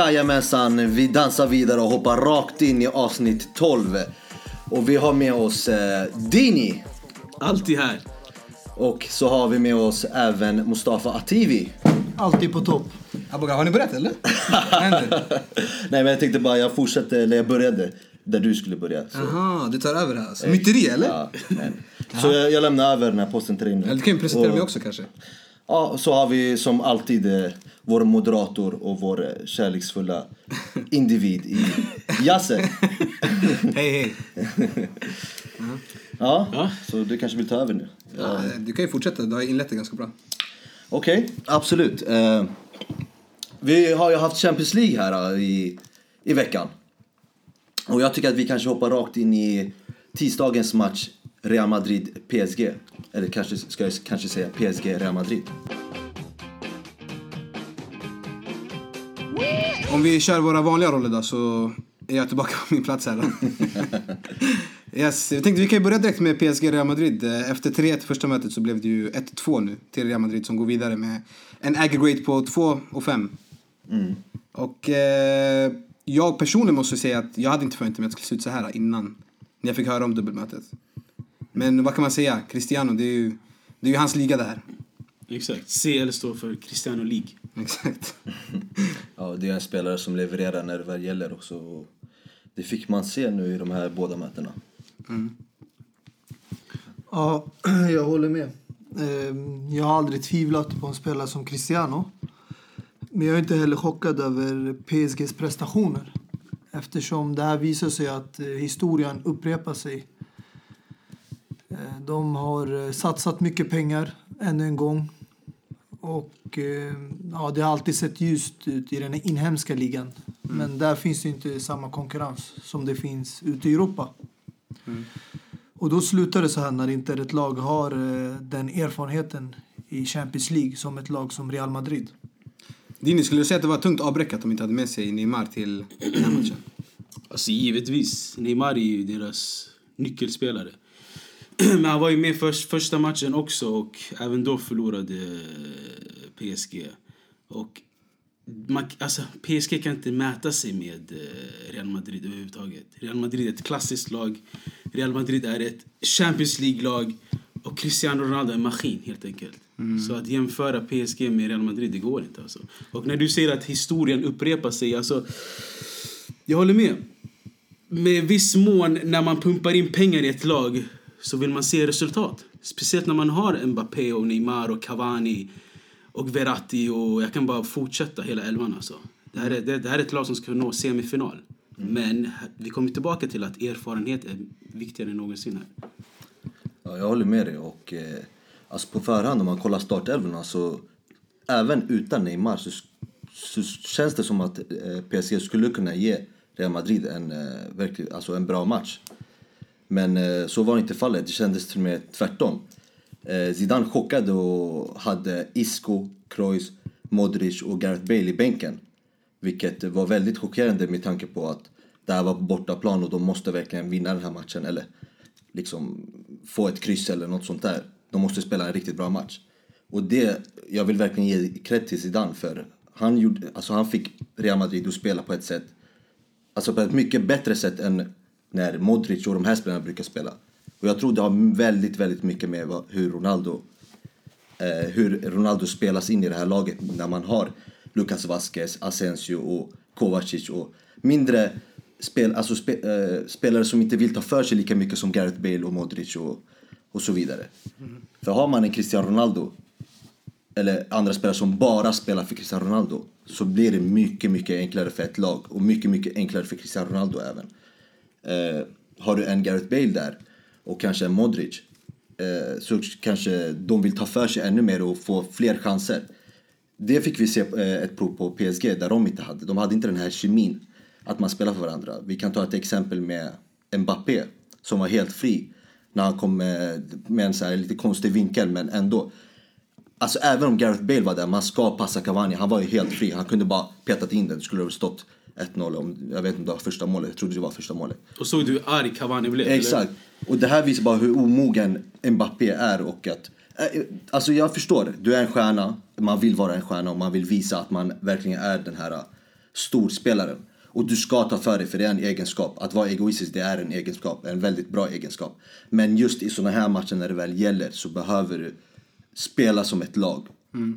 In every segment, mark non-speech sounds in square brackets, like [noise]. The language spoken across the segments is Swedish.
Jajamensan, vi dansar vidare och hoppar rakt in i avsnitt 12. Och vi har med oss eh, Dini. Alltid här. Och så har vi med oss även Mustafa Ativi. Alltid på topp. Aboga, har ni börjat eller? [laughs] Nej men jag tänkte bara, jag fortsätter, eller jag började där du skulle börja. Så, Aha, du tar över här alltså. Myteri eller? ja, men. så jag, jag lämnar över den här posten till dig nu. Eller du kan ju presentera Och- mig också kanske. Ja, så har vi som alltid eh, vår moderator och vår eh, kärleksfulla individ i Yasse. [laughs] Hej hej. Ja, Ja. så du kanske vill ta över nu? Ja, du kan ju fortsätta, du har inlett det ganska bra. Okej, absolut. Eh, vi har ju haft Champions League här i, i veckan. Och jag tycker att vi kanske hoppar rakt in i tisdagens match Real Madrid-PSG. Eller kanske ska jag kanske säga PSG-Real Madrid. Om vi kör våra vanliga roller då så är jag tillbaka på min plats här [laughs] yes, jag tänkte vi kan börja direkt med PSG Real Madrid. Efter 3-1 första mötet så blev det ju 1-2 nu till Real Madrid som går vidare med en aggregate på 2 och 5. Och eh, jag personligen måste säga att jag hade inte förväntat mig att det skulle se ut så här innan. När jag fick höra om dubbelmötet. Men vad kan man säga? Cristiano, det är ju, det är ju hans liga det här. Exakt. CL står för Cristiano League. Exakt. [laughs] Ja, det är en spelare som levererar när det väl gäller också. Det fick man se nu i de här båda mötena. Ja, [clears throat] jag håller med. Ehm, Jag har aldrig tvivlat på en spelare som Cristiano. Men jag är inte heller chockad över PSGs prestationer. Eftersom det här visar sig att eh, historien upprepar sig. Eh, De har eh, satsat mycket pengar ännu en gång. Och eh, ja, det har alltid sett ljust ut i den inhemska ligan. Men där finns det inte samma konkurrens som det finns ute i Europa. Och då slutar det så här när inte ett lag har den erfarenheten i Champions League som ett lag som Real Madrid. Dini, skulle du säga att det var tungt avbräck att de inte hade med sig Neymar till den här matchen? Alltså givetvis. Neymar är ju deras nyckelspelare. [clears throat] Men han var ju med först, första matchen också och även då förlorade PSG. Och man, alltså, PSG kan inte mäta sig med eh, Real Madrid överhuvudtaget. Real Madrid är ett klassiskt lag. Real Madrid är ett Champions League-lag. Och Cristiano Ronaldo är en maskin helt enkelt. Så att jämföra PSG med Real Madrid, det går inte alltså. Och när du säger att historien upprepar sig, alltså... Jag håller med. Med viss mån, när man pumpar in pengar i ett lag så vill man se resultat. Speciellt när man har Mbappé och Neymar och Cavani och Verratti och jag kan bara fortsätta hela elvan alltså. Det här är, det, det här är ett lag som ska nå semifinal. Men vi kommer tillbaka till att erfarenhet är viktigare än någonsin här. Ja, jag håller med dig. Och, eh, alltså på förhand, om man kollar startelvorna så även utan Neymar så, så känns det som att eh, PSG skulle kunna ge Real Madrid en, eh, verklig, alltså en bra match. Men eh, så var inte fallet. Det kändes till och med tvärtom. Eh, Zidane chockade och hade Isco, Kroos, Modric och Gareth Bale i bänken. Vilket var väldigt chockerande med tanke på att det här var på bortaplan och de måste verkligen vinna den här matchen. Eller liksom få ett kryss eller något sånt där. De måste spela en riktigt bra match. Och det, jag vill verkligen ge cred till Zidane för han, gjorde, alltså han fick Real Madrid att spela på ett sätt, alltså på ett mycket bättre sätt än när Modric och de här spelarna brukar spela. Och jag tror det har väldigt, väldigt mycket med hur Ronaldo eh, hur Ronaldo spelas in i det här laget när man har Lucas Vasquez, Asensio och Kovacic och mindre spel, alltså spe, eh, spelare som inte vill ta för sig lika mycket som Gareth Bale och Modric och, och så vidare. Mm. För har man en Cristiano Ronaldo eller andra spelare som bara spelar för Cristiano Ronaldo så blir det mycket, mycket enklare för ett lag och mycket, mycket enklare för Cristiano Ronaldo även. Eh, har du en Gareth Bale där och kanske en Modric eh, så kanske de vill ta för sig ännu mer och få fler chanser. Det fick vi se eh, ett prov på PSG där de inte hade. De hade inte den här kemin att man spelar för varandra. Vi kan ta ett exempel med Mbappé som var helt fri när han kom med, med en så här lite konstig vinkel men ändå. Alltså även om Gareth Bale var där, man ska passa Cavani, han var ju helt fri. Han kunde bara petat in den, det skulle ha stått 1-0 om, jag vet inte om det var första målet, jag trodde det var första målet. Och såg du hur arg Cavani blev? eller? Exakt. Och det här visar bara hur omogen Mbappé är och att... eh, Alltså jag förstår, du är en stjärna, man vill vara en stjärna och man vill visa att man verkligen är den här storspelaren. Och du ska ta för dig, för det är en egenskap. Att vara egoistisk, det är en egenskap. En väldigt bra egenskap. Men just i såna här matcher när det väl gäller så behöver du spela som ett lag.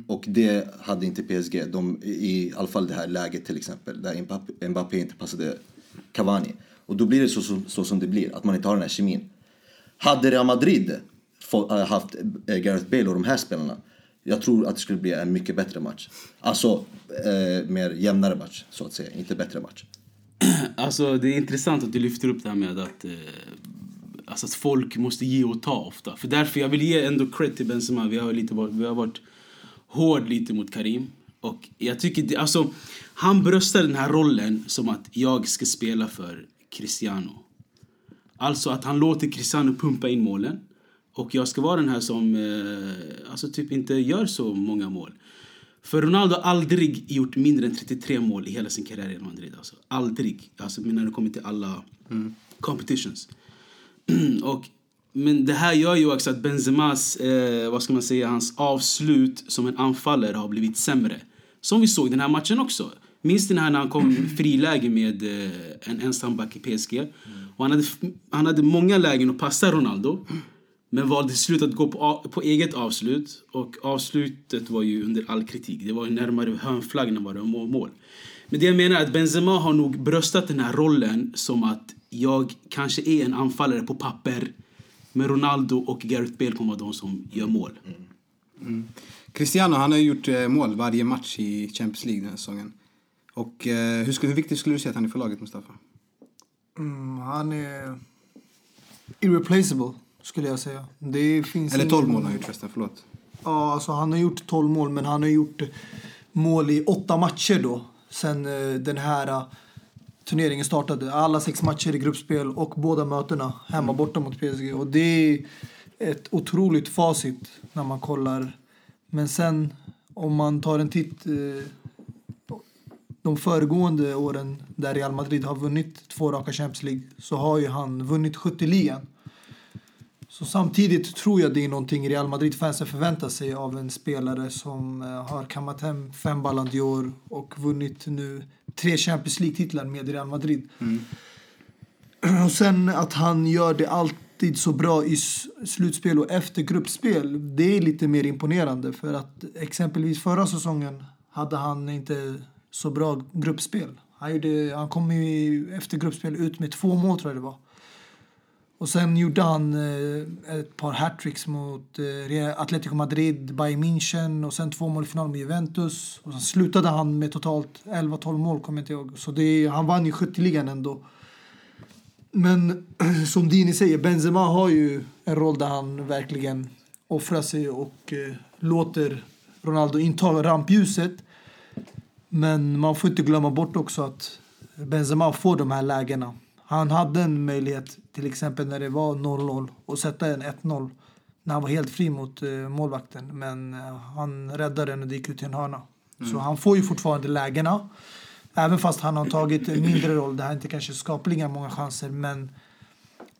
Och det hade inte PSG. De, I alla fall det här läget till exempel. Där Mbappé, Mbappé inte passade Cavani. Och då blir det så, så, så som det blir. Att man inte har den här kemin. Hade Real Madrid få, äh, haft äh, Gareth Bale och de här spelarna. Jag tror att det skulle bli en mycket bättre match. Alltså, äh, mer jämnare match så att säga. Inte bättre match. [clears throat] Alltså, det är intressant att du lyfter upp det här med att, eh, alltså att folk måste ge och ta ofta. För därför jag vill ge ändå cred till Benzema. Vi har, lite varit, vi har varit hård lite mot Karim. Och jag tycker det, alltså, han bröstar den här rollen som att jag ska spela för Cristiano. Alltså att han låter Cristiano pumpa in målen. Och jag ska vara den här som eh, alltså typ inte gör så många mål. För Ronaldo har aldrig gjort mindre än 33 mål i hela sin karriär i Madrid. Alltså. Aldrig. Alltså, men när det kommer till alla competitions. [clears throat] och, men det här gör ju också att Benzemas, eh, vad ska man säga, hans avslut som en anfallare har blivit sämre. Som vi såg den här matchen också. Minns ni när han kom friläge med eh, en ensamback i PSG? Och han, hade, han hade många lägen att passa Ronaldo. Men valde till slut att gå på, på eget avslut. Och avslutet var ju under all kritik. Det var ju närmare hörnflagg än vad det var mål. Men det jag menar är att Benzema har nog bröstat den här rollen som att jag kanske är en anfallare på papper. Men Ronaldo och Gareth Bale kommer vara de som gör mål. Cristiano han har gjort eh, mål varje match i Champions League den här säsongen. Och eh, hur, skulle, hur viktigt skulle du säga att han är för laget, Mustafa? Mm, han är irreplaceable, skulle jag säga. Det finns Eller ingen- 12 mål har han gjort förresten, förlåt. Ja, alltså han har gjort 12 mål, men han har gjort mål i åtta matcher då. Sen eh, den här eh, turneringen startade. Alla sex matcher i gruppspel och båda mötena hemma borta mot PSG. Och det är ett otroligt facit när man kollar. Men sen om man tar en titt eh, de föregående åren där Real Madrid har vunnit två raka Champions League så har ju han vunnit skytteligan. Så samtidigt tror jag det är någonting Real Madrid-fansen förväntar sig av en spelare som eh, har kammat hem fem Ballon d'Or och vunnit nu tre Champions League-titlar med Real Madrid. Och sen att han gör det alltid så bra i slutspel och efter gruppspel, det är lite mer imponerande. För att exempelvis förra säsongen hade han inte så bra gruppspel. Han, gjorde, han kom ju efter gruppspel ut med två mål tror jag det var. Och sen gjorde han eh, ett par hattricks mot eh, Atletico Madrid, Bayern München och sen två mål i final med Juventus. Och sen slutade han med totalt 11-12 mål, kommer jag inte ihåg. Så det, han vann ju skytteligan ändå. Men [clears throat] som Dini säger, Benzema har ju en roll där han verkligen offrar sig och eh, låter Ronaldo inta rampljuset. Men man får inte glömma bort också att Benzema får de här lägena. Han hade en möjlighet, till exempel när det var 0-0, att sätta en 1-0 när han var helt fri mot eh, målvakten. Men eh, han räddade den och det gick ut i en hörna. Så han får ju fortfarande lägena. Även fast han har tagit en mindre roll. Det här är inte kanske skapar inga många chanser. Men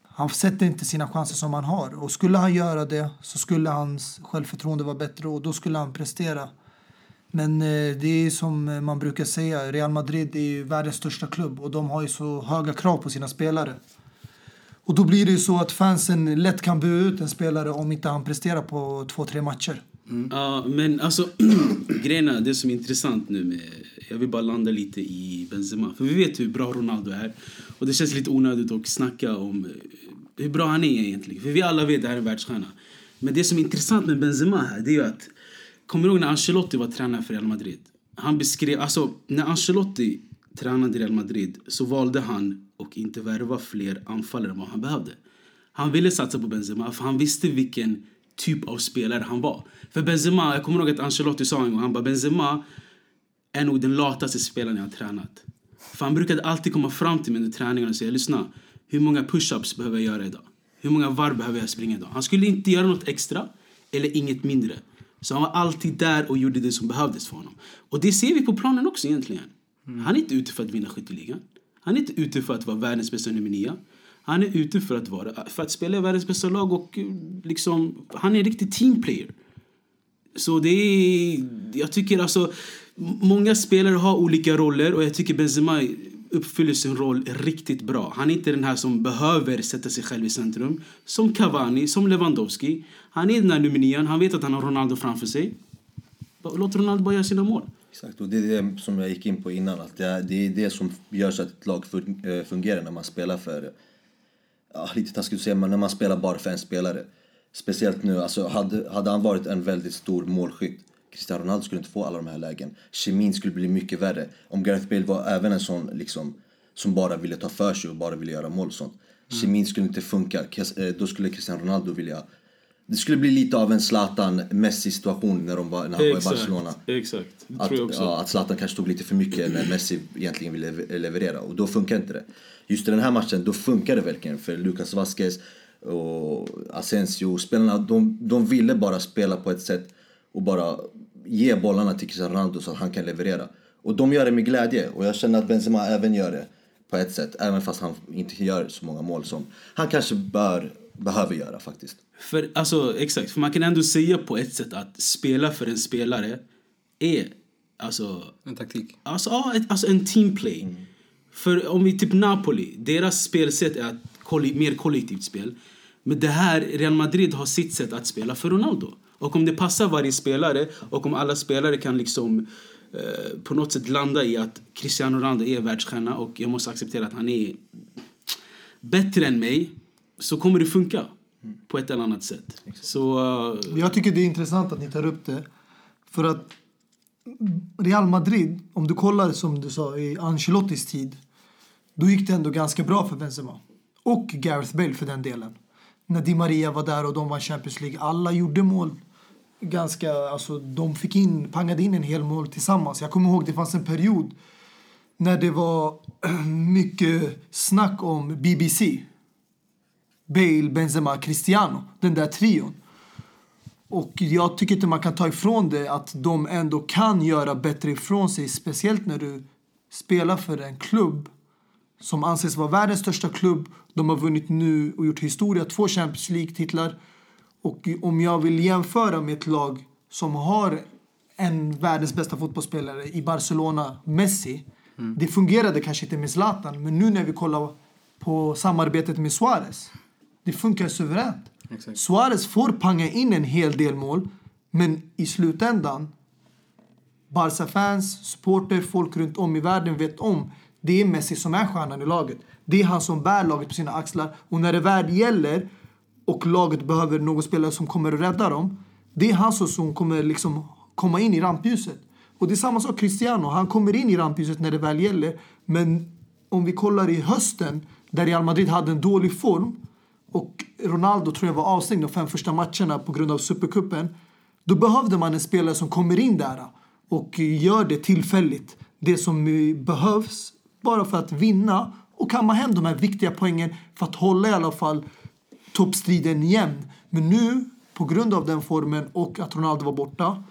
han sätter inte sina chanser som han har. Och skulle han göra det så skulle hans självförtroende vara bättre och då skulle han prestera. Men eh, det är som eh, man brukar säga, Real Madrid är ju världens största klubb och de har ju så höga krav på sina spelare. Och då blir det ju så att fansen lätt kan bua ut en spelare om inte han presterar på två, tre matcher. Mm. Ja, men alltså [clears throat] grejerna, det som är intressant nu med... Jag vill bara landa lite i Benzema. För vi vet hur bra Ronaldo är. Och det känns lite onödigt att snacka om eh, hur bra han är egentligen. För vi alla vet att det här är en världsstjärna. Men det som är intressant med Benzema här, det är ju att... Kommer du ihåg när Ancelotti var tränare för Real Madrid? Han beskrev... Alltså, när Ancelotti tränade Real Madrid så valde han att inte värva fler anfallare än vad han behövde. Han ville satsa på Benzema för han visste vilken typ av spelare han var. För Benzema, jag kommer ihåg att Ancelotti sa en gång, han bara Benzema är nog den lataste spelaren jag har tränat. För han brukade alltid komma fram till mig under träningen och säga lyssna, hur många push-ups behöver jag göra idag? Hur många varv behöver jag springa idag? Han skulle inte göra något extra eller inget mindre. Så han var alltid där och gjorde det som behövdes för honom. Och det ser vi på planen också egentligen. Han är inte ute för att vinna skytteligan. Han är inte ute för att vara världens bästa nummer nio. Han är ute för att, vara, för att spela i världens bästa lag och eh, liksom, han är en riktig teamplayer. Så det är, jag tycker alltså, Många spelare har olika roller och jag tycker Benzema uppfyller sin roll riktigt bra. Han är inte den här som behöver sätta sig själv i centrum. Som Cavani, som Lewandowski. Han är den här nummer nian, han vet att han har Ronaldo framför sig. Låt Ronaldo bara göra sina mål. Exakt, och det är det som jag gick in på innan. Att det, är, det är det som gör så att ett lag eh, fungerar när man spelar för... Ja, lite taskigt att säga, men när man spelar bara för en spelare. Speciellt nu, alltså hade, hade han varit en väldigt stor målskytt Cristiano Ronaldo skulle inte få alla de här lägen. Kemin skulle bli mycket värre. Om Gareth Bale var även en sån liksom, som bara ville ta för sig och bara ville göra mål och sånt. Kemin skulle inte funka. Eh, Då skulle Cristiano Ronaldo vilja... Det skulle bli lite av en Zlatan-Messi-situation när, de var, när han var i Barcelona. Exakt, det Att, tror jag också. ja, att Zlatan kanske tog lite för mycket när Messi egentligen ville lev- leverera och då funkar inte det. Just i den här matchen, då funkar det verkligen för Lucas Vasquez och Asensio, spelarna, de, de ville bara spela på ett sätt och bara ge bollarna till Cristiano Ronaldo så att han kan leverera. Och de gör det med glädje och jag känner att Benzema även gör det på ett sätt, även fast han inte gör så många mål som han kanske bör, behöver göra faktiskt. För, alltså, exakt, för man kan ändå säga på ett sätt att spela för en spelare är alltså, En taktik. alltså, ja, ett, alltså en teamplay. För om vi typ Napoli, deras spelsätt är att mer kollektivt spel. Men det här, Real Madrid har sitt sätt att spela för Ronaldo. Och om det passar varje spelare och om alla spelare kan liksom eh, på något sätt landa i att Cristiano Ronaldo är världsstjärna och jag måste acceptera att han är bättre än mig så kommer det funka på ett eller annat sätt. Så eh, Jag tycker det är intressant att ni tar upp det. För att Real Madrid, om du kollar som du sa i Ancelottis tid, då gick det ändå ganska bra för Benzema. Och Gareth Bale för den delen. När Di Maria var där och de vann Champions League, alla gjorde mål. Ganska, alltså de fick in, pangade in en hel mål tillsammans. Jag kommer ihåg det fanns en period när det var [clears throat] mycket snack om BBC. Bale, Benzema, Cristiano. Den där trion. Och jag tycker inte man kan ta ifrån det att de ändå kan göra bättre ifrån sig. Speciellt när du spelar för en klubb som anses vara världens största klubb. De har vunnit nu och gjort historia, två Champions League-titlar. Och om jag vill jämföra med ett lag som har en världens bästa fotbollsspelare i Barcelona, Messi. Det fungerade kanske inte med Zlatan, men nu när vi kollar på samarbetet med Suarez. Det funkar suveränt. Exakt. Suarez får panga in en hel del mål, men i slutändan Barca-fans, supporter, folk runt om i världen vet om det är Messi som är stjärnan i laget. Det är han som bär laget på sina axlar. Och när det väl gäller och laget behöver någon spelare som kommer att rädda dem, det är han som- kommer liksom komma in i rampljuset. Och det är samma sak Cristiano. Han kommer in i rampljuset när det väl gäller. Men om vi kollar i hösten, där Real Madrid hade en dålig form och Ronaldo tror jag var avstängd de fem första matcherna på grund av Supercupen. Då behövde man en spelare som kommer in där och gör det tillfälligt. Det som eh, behövs bara för att vinna och kamma hem de här viktiga poängen för att hålla i alla fall toppstriden jämn. Men nu, på grund av den formen och att Ronaldo var borta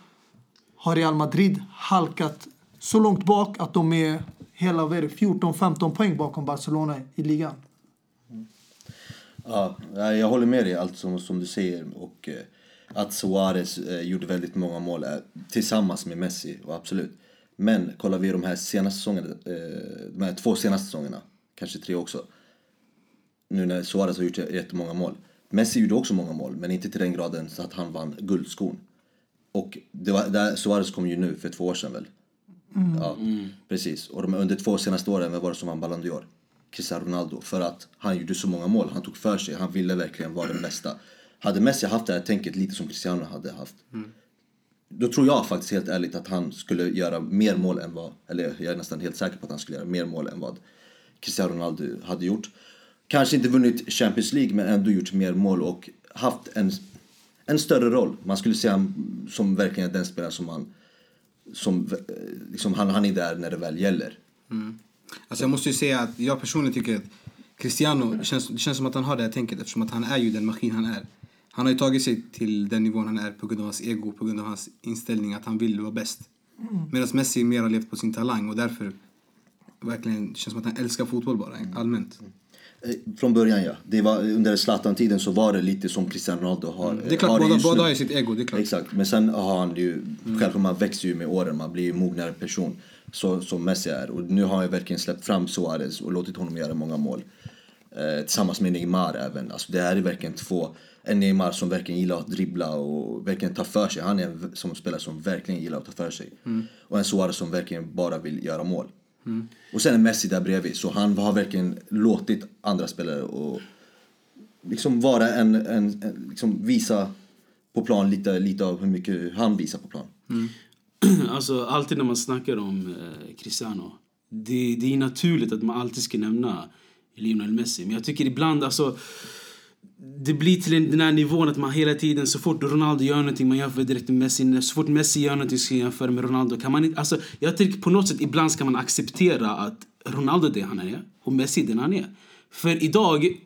har Real Madrid halkat så långt bak att de är hela 14-15 poäng bakom Barcelona i ligan. Ja, jag håller med dig allt som, som du säger. Och eh, att Suarez eh, gjorde väldigt många mål eh, tillsammans med Messi, absolut. Men kollar vi de här senaste säsongerna, eh, de här två senaste säsongerna, kanske tre också. Nu när Suarez har gjort jättemånga mål. Messi gjorde också många mål, men inte till den graden så att han vann guldskon. Och det var, där, Suarez kom ju nu för två år sedan väl? Ja, precis. Och de, under två senaste åren, vem var det som vann Ballon d'Or? Cristiano Ronaldo. För att han gjorde så många mål, han tog för sig, han ville verkligen vara den bästa. Hade Messi haft det här tänket lite som Cristiano hade haft. Då tror jag faktiskt helt ärligt att han skulle göra mer mål än vad, eller jag är nästan helt säker på att han skulle göra mer mål än vad Cristiano Ronaldo hade gjort. Kanske inte vunnit Champions League men ändå gjort mer mål och haft en, en större roll. Man skulle se honom som verkligen den spelare som han som, eh, liksom, han, han är där när det väl gäller. Mm. Alltså jag måste ju säga att jag personligen tycker att Cristiano, det känns, det känns som att han har det här tänket eftersom att han är ju den maskin han är. Han har ju tagit sig till den nivån han är på grund av hans ego, på grund av hans inställning att han vill vara bäst. Medan Messi mer har levt på sin talang och därför verkligen känns som att han älskar fotboll bara allmänt. Eh, Från början ja. Det var, under Zlatan-tiden så var det lite som Cristiano Ronaldo har. Det är klart, har båda, båda har ju sitt ego. Det är klart. Exakt, men sen har han ju, självklart man växer ju med åren, man blir ju mognare person. Så, som Messi är. Och nu har han ju verkligen släppt fram Suarez och låtit honom göra många mål. Eh, tillsammans med Neymar även. Alltså det här är verkligen två, en Neymar som verkligen gillar att dribbla och verkligen ta för sig. Han är en som spelare som verkligen gillar att ta för sig. Och en Suarez som verkligen bara vill göra mål. Och sen är Messi där bredvid, så han har verkligen låtit andra spelare och liksom vara en, en, en liksom visa på plan lite, lite av hur mycket han visar på plan. [clears throat] alltså, alltid när man snackar om eh, Cristiano, det, det är naturligt att man alltid ska nämna Lionel Messi. Men jag tycker ibland, alltså, det blir till en- den här nivån att man hela tiden, så fort Ronaldo gör någonting, man jämför direkt med Messi. Så fort Messi gör någonting ska jag jämföra med Ronaldo. Kan man inte, alltså, jag tycker på något sätt ibland ska man acceptera att Ronaldo det han är och Messi den han är. För idag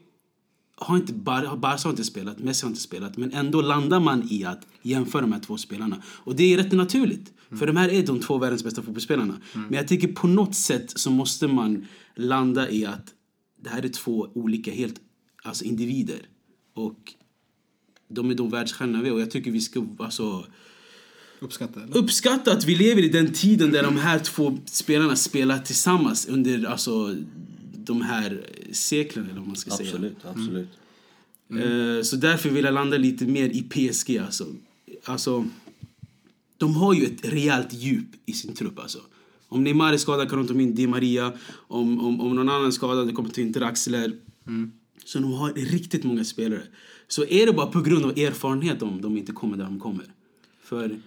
har inte Bar Barca har inte spelat, Messi har inte spelat. Men ändå landar man i att jämföra de här två spelarna. Och det är rätt naturligt. För de här är de två världens bästa fotbollsspelarna. Men jag tycker på något sätt så måste man landa i att det här är två olika helt alltså individer. Och de är då världsstjärnor vi är. Och jag tycker vi ska alltså, Uppskatta. Eller? uppskatta att vi lever i den tiden där de här två spelarna spelar tillsammans under alltså, de här seklen eller vad man ska säga. Absolut, absolut. Eh, Så därför vill jag landa lite mer i PSG. Alltså. Alltså, de har ju ett rejält djup i sin trupp. Alltså. Om Neymar är skadad kan de ta in Di Maria. Om, om, om någon annan är skadad kommer de ta in Draxler. Så de har riktigt många spelare. Så är det bara på grund av erfarenhet om de inte kommer där de kommer. För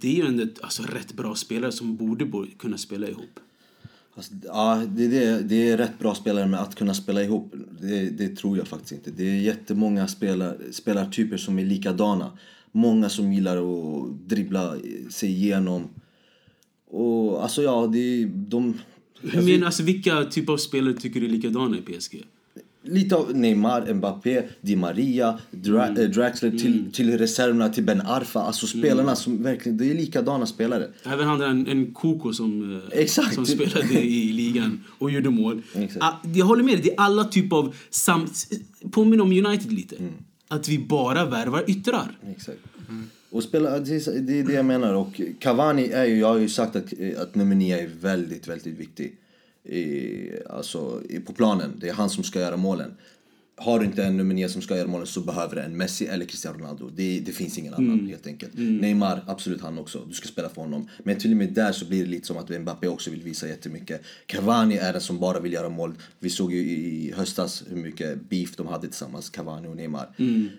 det är ju ändå alltså, rätt bra spelare som borde, kunna spela ihop. Alltså, ja, det, det, det är rätt bra spelare med att kunna spela ihop. Det, det tror jag faktiskt inte. Det är jättemånga spelar, spelartyper som är likadana. Många som gillar att dribbla sig igenom. Och alltså ja, det, de... Hur menar, alltså, vilka typer av spelare tycker du är likadana i PSG? Lite av Neymar, Mbappé, Di Maria, Dra Mm. eh, Draxler till, till reserverna, till Ben Arfa. Alltså spelarna som verkligen, det är likadana spelare. Även han en, en Koko som, eh, Exakt. som spelade i ligan och gjorde mål. Exakt. Ah, Jag håller med dig, det är alla typer av... Sam, påminner om United lite. Mm. Att vi bara värvar yttrar. Exakt. Och spela, det, är, det jag menar. Och Cavani är ju, jag har ju sagt att, att nummer nio är väldigt, väldigt viktig. I, alltså, på planen. Det är han som ska göra målen. Har du inte en nummer nio som ska göra målen så behöver du en Messi eller Cristiano Ronaldo. Det, det finns ingen annan helt enkelt. Neymar, absolut han också. Du ska spela för honom. Men till och med där så blir det lite som att Mbappé också vill visa jättemycket. Cavani är den som bara vill göra mål. Vi såg ju i höstas hur mycket beef de hade tillsammans, Cavani och Neymar.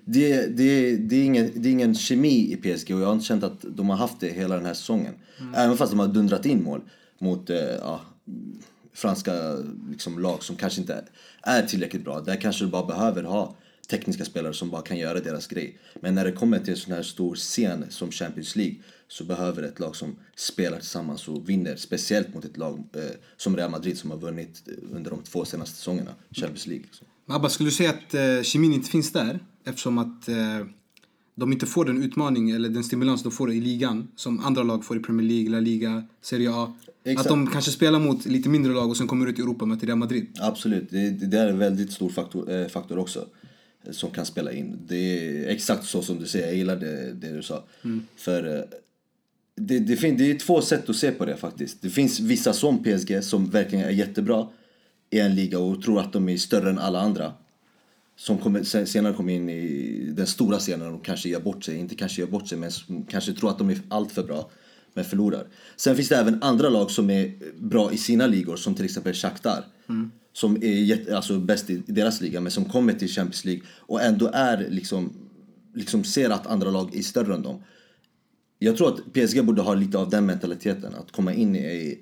Det, det, det, är ingen, det är ingen kemi i PSG och jag har inte känt att de har haft det hela den här säsongen. Även fast de har dundrat in mål mot ja, franska liksom, lag som kanske inte är tillräckligt bra. Där kanske du bara behöver ha tekniska spelare som bara kan göra deras grej. Men när det kommer till en sån här stor scen som Champions League så behöver ett lag som spelar tillsammans och vinner. Speciellt mot ett lag eh, som Real Madrid som har vunnit eh, under de två senaste säsongerna, Champions League. Liksom. Abba, skulle du säga att eh, kemin inte finns där eftersom att eh, de inte får den utmaning eller den stimulans de får i ligan som andra lag får i Premier League, La Liga, Serie A? Exakt. Att de kanske spelar mot lite mindre lag och sen kommer ut i Europa och möter Real Madrid. Absolut, det, det är en väldigt stor faktor, eh, faktor också. eh, Som kan spela in. Det är exakt så som du säger, jag gillar det, det du sa. För eh, det, det, fin- det är två sätt att se på det faktiskt. Det finns vissa som PSG som verkligen är jättebra i en liga och tror att de är större än alla andra. Som kommer, sen- senare kommer in i den stora scenen och kanske gör bort sig. Inte kanske gör bort sig men kanske tror att de är allt för bra men förlorar. Sen finns det även andra lag som är bra i sina ligor som till exempel Shakhtar. Som är jätte, alltså bäst i deras liga men som kommer till Champions League och ändå är liksom, liksom ser att andra lag är större än dem. Jag tror att PSG borde ha lite av den mentaliteten, att komma in i,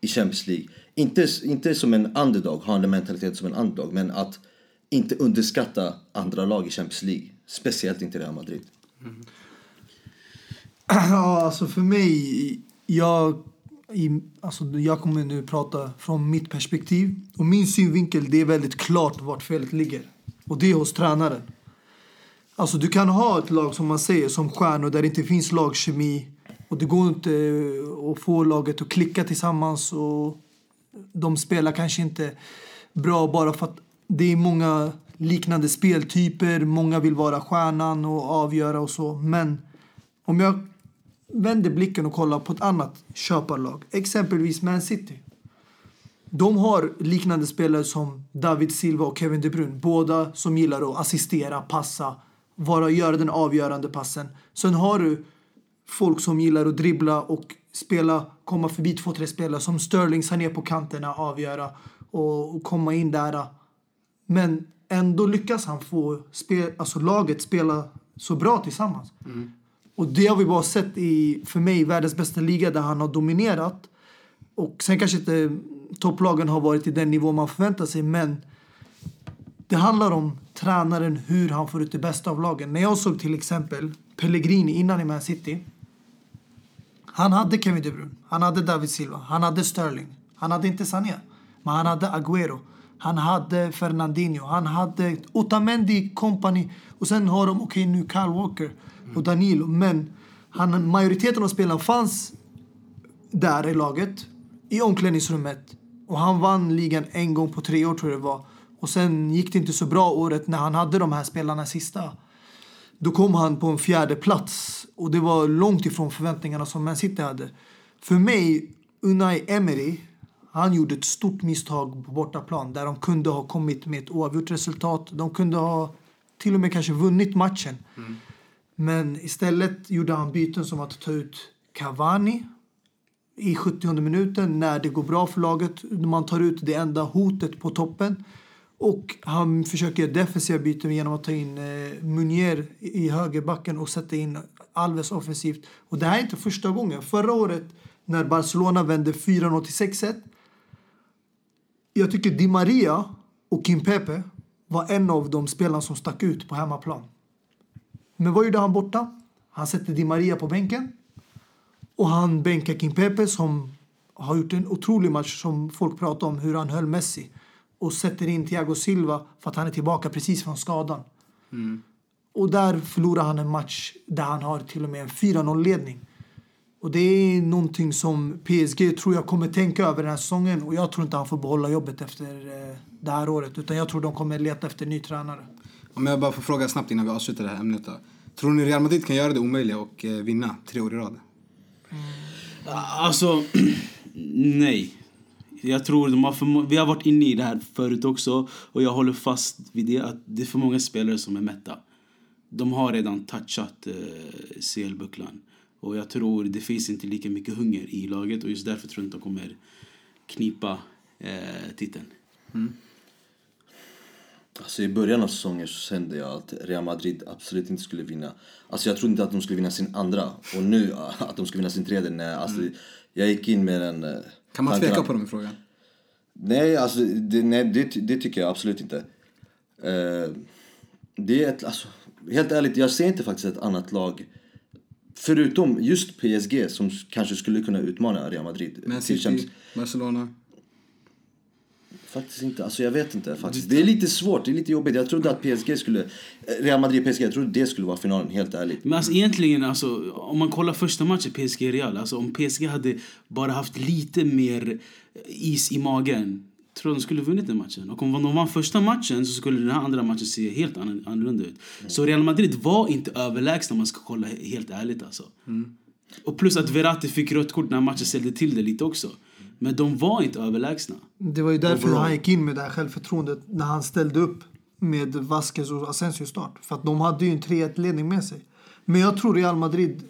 i Champions League. Inte, inte som en underdog, ha en mentalitet som en underdog, men att inte underskatta andra lag i Champions League. Speciellt inte Real Madrid. [clears throat] Ja, alltså för mig... Jag, i, alltså jag kommer nu prata från mitt perspektiv. Och min synvinkel, det är väldigt klart vart felet ligger. Och det är hos tränaren. Alltså du kan ha ett lag som man säger som stjärnor där det inte finns lagkemi. Och det går inte eh, att få laget att klicka tillsammans. Och de spelar kanske inte bra bara för att det är många liknande speltyper. Många vill vara stjärnan och avgöra och så. Men om jag vänder blicken och kollar på ett annat köparlag, exempelvis Man City. De har liknande spelare som David Silva och Kevin De Bruyne. Båda som gillar att assistera, passa, vara, göra den avgörande passen. Sen har du folk som gillar att dribbla och spela, komma förbi två, tre spelare som Sterling, ner på kanterna, avgöra och, och komma in där. Men ändå lyckas han få spel, alltså laget spela så bra tillsammans. Mm. Och det har vi bara sett i, för mig, världens bästa liga där han har dominerat. Och sen kanske inte topplagen har varit i den nivå man förväntar sig, men det handlar om tränaren, hur han får ut det bästa av lagen. När jag såg till exempel Pellegrini innan i Man City. Han hade Kevin De Bruyne, han hade David Silva, han hade Sterling. Han hade inte Sané, men han hade Agüero. Han hade Fernandinho, han hade Otamendi, company. Och sen har de, okej okay, nu Kyle Walker och Danilo. Men han, majoriteten av spelarna fanns där i laget, i omklädningsrummet. Och han vann ligan en gång på tre år tror jag det var. Och sen gick det inte så bra året när han hade de här spelarna sista. Då kom han på en fjärde plats och det var långt ifrån förväntningarna som Man City hade. För mig, Unai Emery, han gjorde ett stort misstag på bortaplan där de kunde ha kommit med ett oavgjort resultat. De kunde ha till och med kanske vunnit matchen. Mm. Men istället gjorde han byten som att ta ut Cavani i 70 minuten när det går bra för laget. Man tar ut det enda hotet på toppen. Och han försöker defensiva byten genom att ta in eh, Munier i högerbacken och sätta in Alves offensivt. Och det här är inte första gången. Förra året när Barcelona vände 4-0 till 6-1. Jag tycker Di Maria och Kim Pepe var en av de spelarna som stack ut på hemmaplan. Men vad gjorde han borta? Han sätter Di Maria på bänken. Och han bänkar Kim Pepe som har gjort en otrolig match som folk pratar om hur han höll Messi och sätter in Thiago Silva för att han är tillbaka precis från skadan. Mm. Och där förlorar han en match där han har till och med en 4-0-ledning. Och det är någonting som PSG tror jag kommer tänka över den här säsongen och jag tror inte han får behålla jobbet efter eh, det här året utan jag tror de kommer leta efter ny tränare. Om jag bara får fråga snabbt innan vi avslutar det här ämnet då. Tror ni Real Madrid kan göra det omöjliga och eh, vinna tre år i rad? Mm. Alltså, [clears throat] nej. Jag tror de har för, vi har varit inne i det här förut också och jag håller fast vid det att det är för många spelare som är mätta. De har redan touchat eh, CL-bucklan. Och jag tror det finns inte lika mycket hunger i laget och just därför tror jag inte de kommer knipa eh, titeln. Mm. Alltså I början av säsongen så kände jag att Real Madrid absolut inte skulle vinna. Alltså jag trodde inte att de skulle vinna sin andra. Och nu [laughs] att de skulle vinna sin tredje. Nej, alltså, mm. Jag gick in med den... Eh, kan man tveka på dem i frågan? Nej, alltså, det, nej det, det tycker jag absolut inte. Uh, det är ett, alltså, helt ärligt, jag ser inte faktiskt ett annat lag Förutom just PSG som kanske skulle kunna utmana Real Madrid. Men City, Barcelona? Faktiskt inte. Alltså jag vet inte faktiskt. Det är lite svårt, det är lite jobbigt. Jag trodde att PSG skulle... Real Madrid PSG, jag trodde det skulle vara finalen, helt ärligt. Men alltså egentligen, alltså, om man kollar första matchen PSG-Real. Alltså om PSG hade bara haft lite mer is i magen. Tror de skulle vunnit den matchen. Och om de vann första matchen så skulle den här andra matchen se helt annorlunda ut. Mm. Så Real Madrid var inte överlägsna om man ska kolla helt ärligt alltså. Mm. Och plus att Verratti fick rött kort när matchen ställde till det lite också. Men de var inte överlägsna. Det var ju därför Overall. han gick in med det här självförtroendet när han ställde upp med Vasquez och Asensio start. För att de hade ju en 3-1-ledning med sig. Men jag tror Real Madrid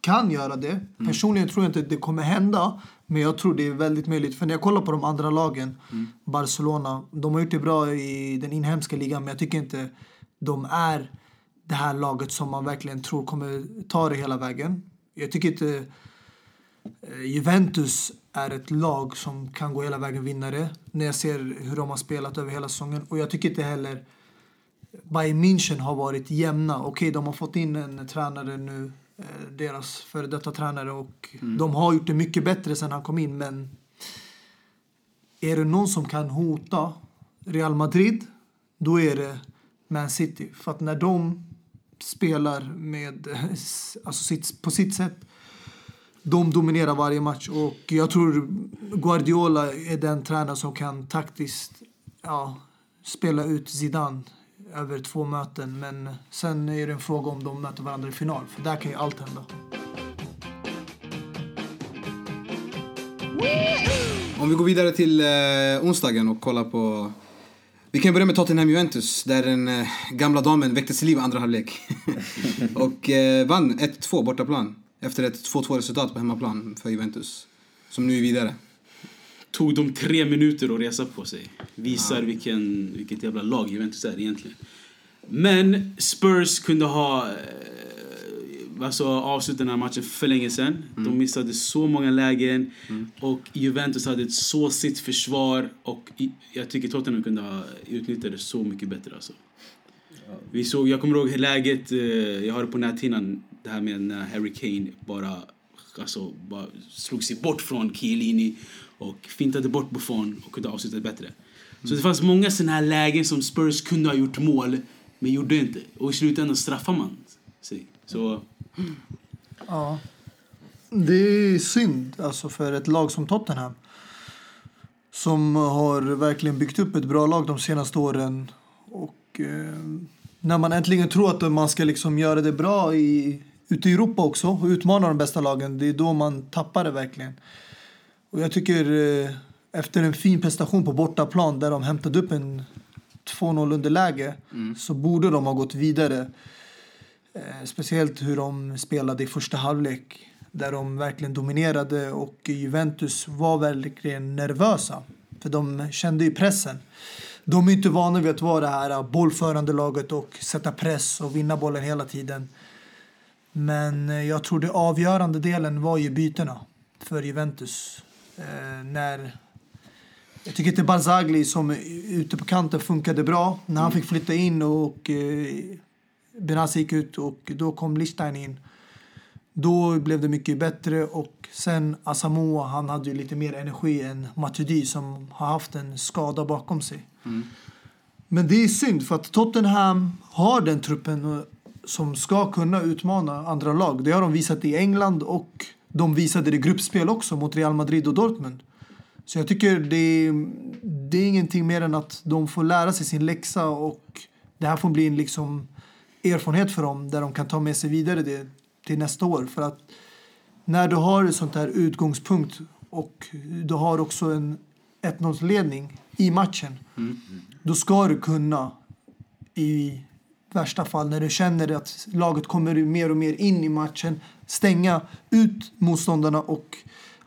kan göra det. Mm. Personligen tror jag inte att det kommer hända. Men jag tror det är väldigt möjligt. För när jag kollar på de andra lagen, mm. Barcelona, de har gjort det bra i den inhemska ligan. Men jag tycker inte de är det här laget som man verkligen tror kommer ta det hela vägen. Jag tycker inte Eh, Juventus är ett lag som kan gå hela vägen vinnare när jag ser hur de har spelat över hela säsongen. Och jag tycker inte heller Bayern München har varit jämna. Okej, okay, de har fått in en tränare nu, eh, deras före detta tränare och mm. de har gjort det mycket bättre sen han kom in. Men är det någon som kan hota Real Madrid, då är det Man City. För att när de spelar med, [laughs] alltså sitt, på sitt sätt de dominerar varje match och jag tror Guardiola är den tränare som kan taktiskt ja, spela ut Zidane över två möten. Men sen är det en fråga om de möter varandra i final, för där kan ju allt hända. Om vi går vidare till eh, onsdagen och kollar på... Vi kan börja med Tottenham-Juventus där den eh, gamla damen väcktes till liv i andra halvlek. [laughs] och eh, vann 1-2 bortaplan efter ett 2-2 resultat på hemmaplan för Juventus. Som nu är vidare. Tog de tre minuter att resa på sig. Visar vilken, vilket jävla lag Juventus är egentligen. Men Spurs kunde ha eh, alltså, avslutat den här matchen för länge sedan. De missade så många lägen. Och Juventus hade ett så sitt försvar. Och jag tycker Tottenham kunde ha utnyttjat det så mycket bättre. Alltså. Vi såg, jag kommer ihåg läget, eh, jag har det på näthinnan, det här med när Harry Kane bara, alltså, bara slog sig bort från Chiellini och fintade bort Buffon och kunde avsluta det Mm. Så det fanns många sådana här lägen som Spurs kunde ha gjort mål, men gjorde inte. Och i slutändan straffar man sig. Så Ja. Det är synd alltså för ett lag som Tottenham. Som har verkligen byggt upp ett bra lag de senaste åren. Och eh, när man äntligen tror att man ska liksom göra det bra i, ute i Europa också och utmana de bästa lagen, det är då man tappar det verkligen. Och jag tycker eh, efter en fin prestation på bortaplan där de hämtade upp en 2-0 underläge så borde de ha gått vidare. Eh, speciellt hur de spelade i första halvlek där de verkligen dominerade och Juventus var verkligen nervösa. För de kände ju pressen. De är inte vana vid att vara det här bollförande laget och sätta press och vinna bollen hela tiden. Men eh, jag tror det avgörande delen var ju bytena för Juventus. Eh, när jag tycker inte Barzagli som ute på kanten funkade bra. När han fick flytta in och eh, Benassi gick ut och då kom Lichstein in. Då blev det mycket bättre och sen Asamoah, han hade ju lite mer energi än Matuidi som har haft en skada bakom sig. Men det är synd för att Tottenham har den truppen som ska kunna utmana andra lag. Det har de visat i England och de visade det i gruppspel också mot Real Madrid och Dortmund. Så jag tycker det är, det är ingenting mer än att de får lära sig sin läxa och det här får bli en liksom erfarenhet för dem där de kan ta med sig vidare det till nästa år. För att när du har ett sånt här utgångspunkt och du har också en 1-0-ledning i matchen då ska du kunna i värsta fall när du känner att laget kommer mer och mer in i matchen stänga ut motståndarna och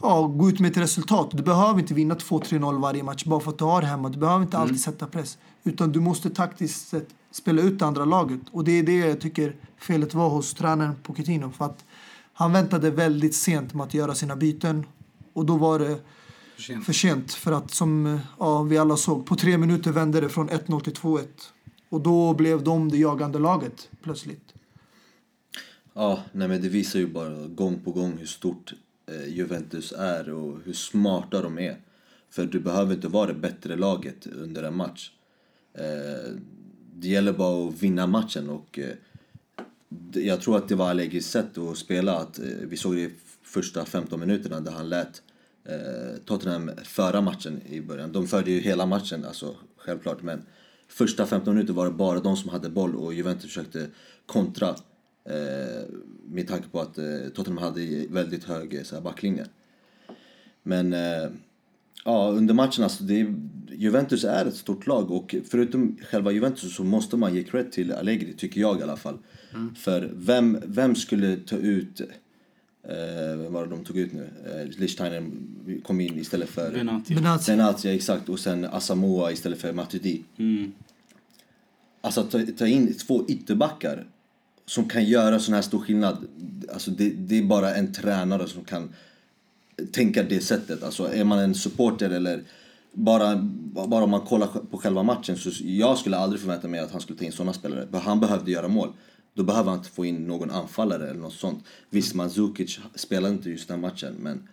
ja, gå ut med ett resultat. Du behöver inte vinna 2-3-0 varje match bara för att du har hemma. Du behöver inte alltid sätta press. Utan du måste taktiskt sett spela ut det andra laget. Och det är det jag tycker felet var hos tränaren Pochettino. För att han väntade väldigt sent med att göra sina byten. Och då var det För sent. för sent. För att som ja, vi alla såg, på tre minuter vände det från 1-0 till 2-1. Och då blev de det jagande laget plötsligt. Ja, nej men det visar ju bara gång på gång hur stort eh, Juventus är och hur smarta de är. För du behöver inte vara det bättre laget under en match. Eh, det gäller bara att vinna matchen och eh, jag tror att det var Allegis sätt att spela. Att, eh, vi såg det i första 15 minuterna där han lät eh, Tottenham föra matchen i början. De förde ju hela matchen, alltså självklart. Men första 15 minuter var det bara de som hade boll och Juventus försökte kontra. Eh, med tanke på att eh, Tottenham hade väldigt hög eh, så här, backlinje. Men eh, ja, under matchen alltså, det Juventus är ett stort lag och förutom själva Juventus så måste man ge cred till Allegri, tycker jag i alla fall. För vem, vem skulle ta ut, eh, vem var det de tog ut nu? Eh, Lichsteiner kom in istället för Benati. Benazzi. Benatia, exakt, och sen Asamoah istället för Matuidi. Mm. Alltså ta, ta in två ytterbackar som kan göra sån här stor skillnad. Alltså det, det är bara en tränare som kan tänka det sättet. Alltså är man en supporter eller bara, bara om man kollar på själva matchen så jag skulle aldrig förvänta mig att han skulle ta in såna spelare. Han behövde göra mål. Då behöver han inte få in någon anfallare eller något sånt. Visst, Mandzukic spelade inte just den matchen men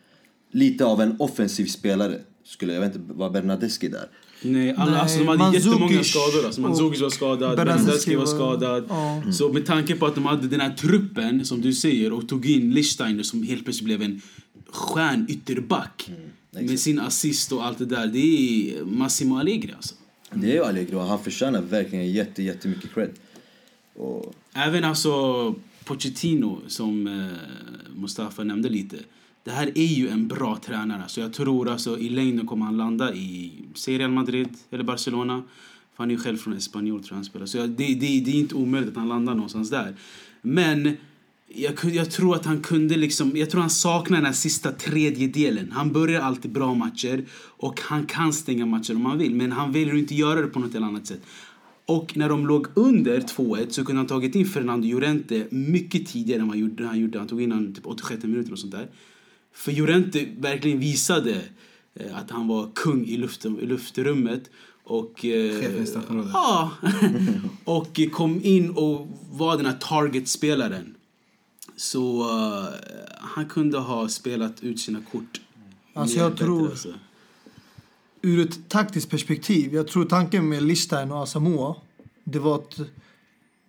lite av en offensiv spelare skulle, jag vet inte, var Bernadeschi där? Nej, alla, Nej, alltså, de hade Mandzukic jättemånga skador. Alltså, Mandzukic var skadad, Bernadeschi var skadad. Ja. Så med tanke på att de hade den här truppen, som du säger, och tog in Lichsteiner som helt plötsligt blev en stjärn ytterback med sin assist och allt det där. Det är Massimo Allegri alltså. Det är ju Allegri och han förtjänar verkligen jätte, jättemycket cred. Och, Även alltså Pochettino, som eh, Mustafa nämnde lite. Det här är ju en bra tränare. Så jag tror alltså i längden kommer han landa i säg Real Madrid eller Barcelona. För han är ju själv från Espanyol tror jag han spelar. Så det, det, det är inte omöjligt att han landar någonstans där. Men jag, jag tror att han kunde liksom, jag tror han saknar den här sista tredjedelen. Han börjar alltid bra matcher och han kan stänga matcher om han vill. Men han väljer att inte göra det på något annat sätt. Och när de låg under 2-1 så kunde han tagit in Fernando Llorente mycket tidigare än vad han gjorde. Han, gjorde. han tog in han typ 86 minuter och sånt där. För Llorente verkligen visade eh, att han var kung i, luften, i luftrummet. Och, eh. Ja. [laughs] och kom in och var den här target-spelaren. Så eh, han kunde ha spelat ut sina kort. Alltså, jag bättre, tror- alltså. Ur ett taktiskt perspektiv, jag tror tanken med Lichstein och Asamoah, det var att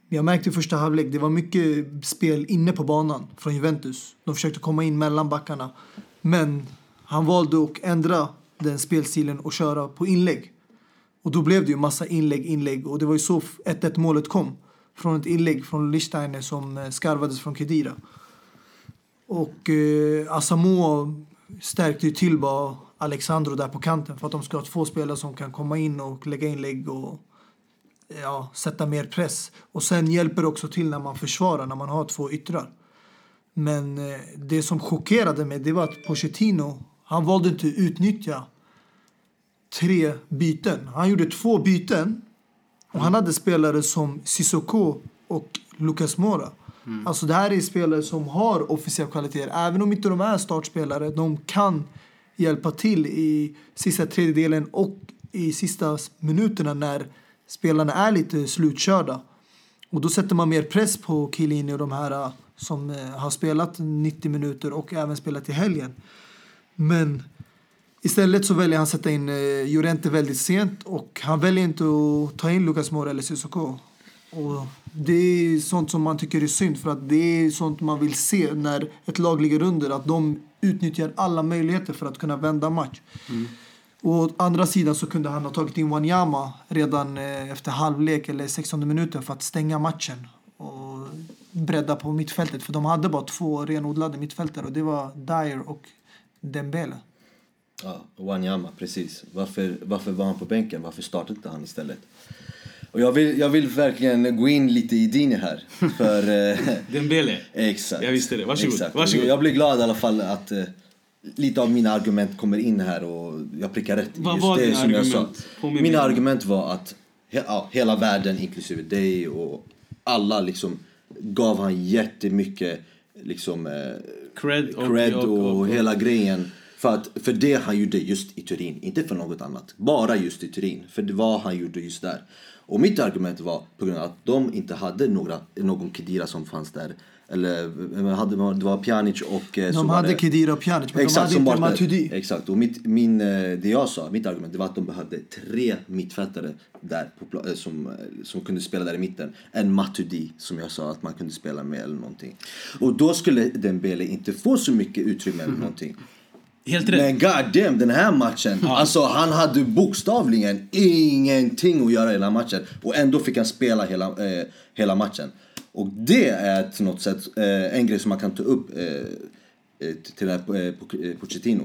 jag märkte i första halvlek, det var mycket spel inne på banan från Juventus. De försökte komma in mellan backarna. Men han valde att ändra den spelstilen och köra på inlägg. Och då blev det ju massa inlägg, inlägg och det var ju så 1-1 målet kom. Från ett inlägg från Lichsteiner som eh, skarvades från Kedira. Och eh, Asamoah stärkte ju till bara Alexandro där på kanten för att de ska ha två spelare som kan komma in och lägga inlägg och ja, sätta mer press. Och sen hjälper det också till när man försvarar, när man har två yttrar. Men eh, det som chockerade mig det var att Pochettino, han valde inte att utnyttja tre byten. Han gjorde två byten och han hade spelare som Sissoko och Lucas Moura. Alltså det här är spelare som har officiella kvaliteter. Även om inte de är startspelare, de kan hjälpa till i sista tredjedelen och i sista minuterna när spelarna är lite slutkörda. Och då sätter man mer press på Chiellini och de här äh, som äh, har spelat 90 minuter och även spelat i helgen. Men istället så väljer han sätta in äh, Llorente väldigt sent och han väljer inte att ta in Lucas Moura eller Sissoko. Och det är sånt som man tycker är synd för att det är sånt man vill se när ett lag ligger under att de utnyttjar alla möjligheter för att kunna vända match. Och å andra sidan så kunde han ha tagit in Wanyama redan eh, efter halvlek eller 16 minuter för att stänga matchen och bredda på mittfältet. För de hade bara två renodlade mittfältare och det var Dyer och Dembele. Ja, Wanyama, precis. Varför, varför var han på bänken? Varför startade inte han istället? Och jag vill, jag vill verkligen gå in lite i Dini här. [laughs] För, eh, Dembele. exakt. Jag visste det. Varsågod. Exakt. Varsågod. Jag blir glad i alla fall att eh, lite av mina argument kommer in här och jag prickar rätt. Vad Just var det som jag sa. argument? Mina argument var att he, ja, hela världen, inklusive dig och alla liksom gav han jättemycket liksom eh, Cred och- cred och- och, och- hela grejen. För, att, för det han gjorde just i Turin, inte för något annat. Bara just i Turin, för det var han gjorde just där. Och mitt argument var på grund av att de inte hade några, någon Kedira som fanns där. Eller hade, det var Pjanic och... eh, De hade Kedira och Pjanic, men de Exakt, hade som inte Matuidi. Exakt, och mitt, min, eh, det jag sa, mitt argument, det var att de behövde tre mittfältare där på, eh, som, eh, som kunde spela där i mitten. En Matuidi, som jag sa att man kunde spela med eller någonting. Och då skulle Dembele inte få så mycket utrymme eller [laughs] någonting. Helt rätt. Men god damn, den här matchen. Alltså han hade bokstavligen ingenting att göra i här matchen. Och ändå fick han spela hela, eh, hela matchen. Och det är till något sätt eh, en grej som man kan ta upp eh, eh, till den här eh, eh, Pochettino.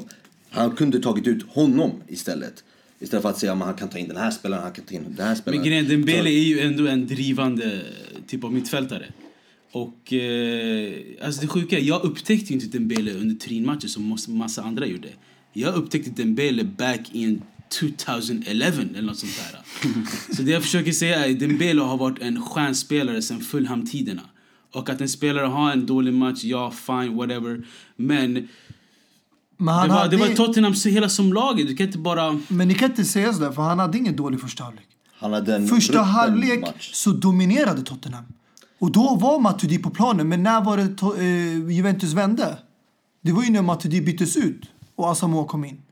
Han kunde tagit ut honom istället. Istället för att säga att han kan ta in den här spelaren, han kan ta in den här spelaren. Men grejen, Dembele är ju ändå en drivande typ av mittfältare. Och eh, alltså det sjuka jag upptäckte ju inte Dembele under Turin-matchen som massa andra gjorde. Jag upptäckte Dembele back in 2011 eller något sånt där. [laughs] Så det jag försöker säga är att Dembele har varit en stjärnspelare sedan Fulham-tiderna. Och att en spelare har en dålig match, ja fine, whatever. Men Men, det han var, hade, det var Tottenham hela som laget. Du kan inte bara... men ni kan inte säga sådär, för han hade ingen dålig första halvlek. Han hade en Första halvlek match. så dominerade Tottenham. Och då var Matuidi på planen, men när var det eh, Juventus vände? Det var ju när Matuidi byttes ut och Asamoah kom in.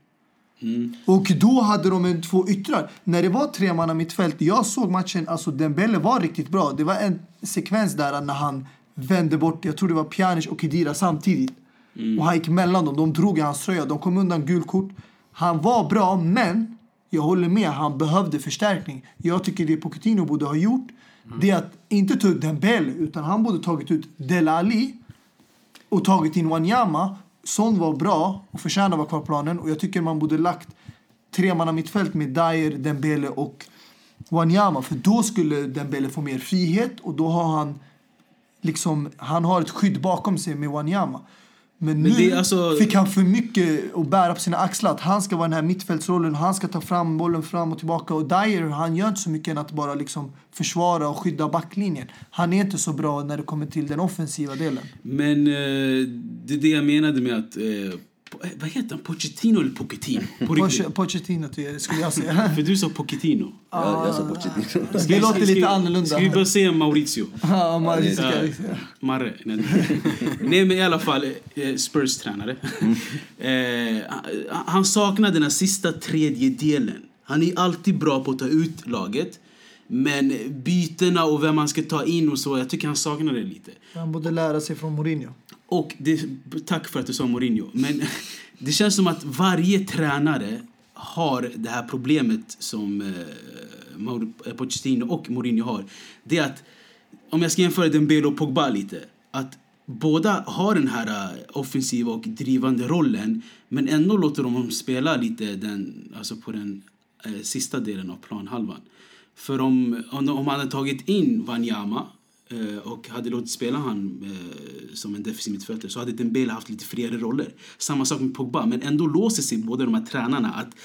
Och då hade de en, två yttrar. När det var tre man mittfält, jag såg matchen, alltså Dembele var riktigt bra. Det var en sekvens där när han vände bort, jag tror det var Pjanic och Kedira samtidigt. Och han gick mellan dem, de drog i hans tröja, de kom undan gult kort. Han var bra, men Jag håller med, han behövde förstärkning. Jag tycker det Pochettino borde ha gjort Mm. det är att inte ta ut Dembele utan han borde tagit ut Delali och tagit in Wanyama. Son var bra och förtjänar att vara kvar på planen och jag tycker man borde lagt tre man mittfält med Dyer, Dembele och Wanyama för då skulle Dembele få mer frihet och då har han liksom, han har ett skydd bakom sig med Wanyama. Men, Men nu alltså- fick han för mycket att bära på sina axlar. Att han ska vara den här mittfältsrollen, han ska ta fram bollen fram och tillbaka. Och Dyer, han gör inte så mycket än att bara liksom försvara och skydda backlinjen. Han är inte så bra när det kommer till den offensiva delen. Men eh, det är det jag menade med att... Eh, vad heter han? Pochettino eller Pochettino? [laughs] Poche- Pochettino skulle jag säga. [laughs] För du sa Pochettino. Jag, jag sa Pochettino. Det låter Ska- lite annorlunda. Ska vi bara säga [laughs] Ja. jag säga. Marre. Nej, men i alla fall eh, Spurs-tränare. Eh, han- han saknar den här sista tredjedelen. Han är alltid bra på att ta ut laget. Men bytena och vem man ska ta in och så, jag tycker han saknar det lite. Han borde lära sig från Mourinho. Och det, tack för att du sa Mourinho. Men det känns som att varje tränare har det här problemet som eh, eh Pochettino och Mourinho har. Det är att, om jag ska jämföra Dembele och Pogba lite, att båda har den här eh, offensiva och drivande rollen men ändå låter de dem spela lite den, alltså på den eh, sista delen av planhalvan. För om, om, om man hade tagit in Wanyama Eh, och hade låtit spela han eh, som en defensiv mittfältare så hade Dembele haft lite friare roller. Samma sak med Pogba, men ändå låser sig båda de här tränarna att,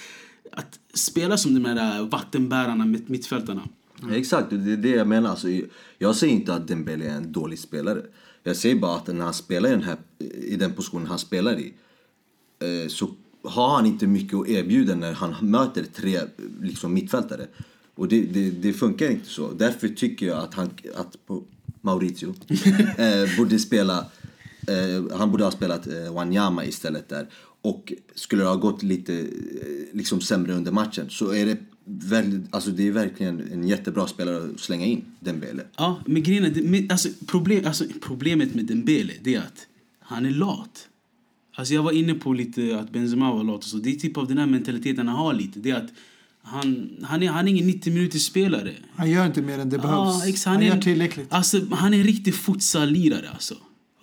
att spela som de här eh, vattenbärarna mitt, mittfältarna. Mm. Exakt, det är det jag menar. Alltså, jag säger inte att Dembele är en dålig spelare. Jag säger bara att när han spelar i den, här, i den positionen han spelar i eh, så har han inte mycket att erbjuda när han möter tre liksom, mittfältare. Och det, det, det funkar inte så. Därför tycker jag att, han, att på Mauricio [laughs] eh, borde spela... Eh, han borde ha spelat eh, Wanyama istället där. Och skulle det ha gått lite eh, liksom sämre under matchen så är det, väldigt, alltså det är verkligen en jättebra spelare att slänga in, Dembele. Ja, men grejen är, men, alltså, problem, alltså, problemet med Dembele det är att han är lat. Alltså jag var inne på lite att Benzema var lat och så. Det är typ av den här mentaliteten han har lite. Det är att han, han, är, han är ingen 90 minuters spelare. Han gör inte mer än det behövs. Ja, exakt. han är gör tillräckligt. Alltså, han är en riktig futsal-lirare alltså.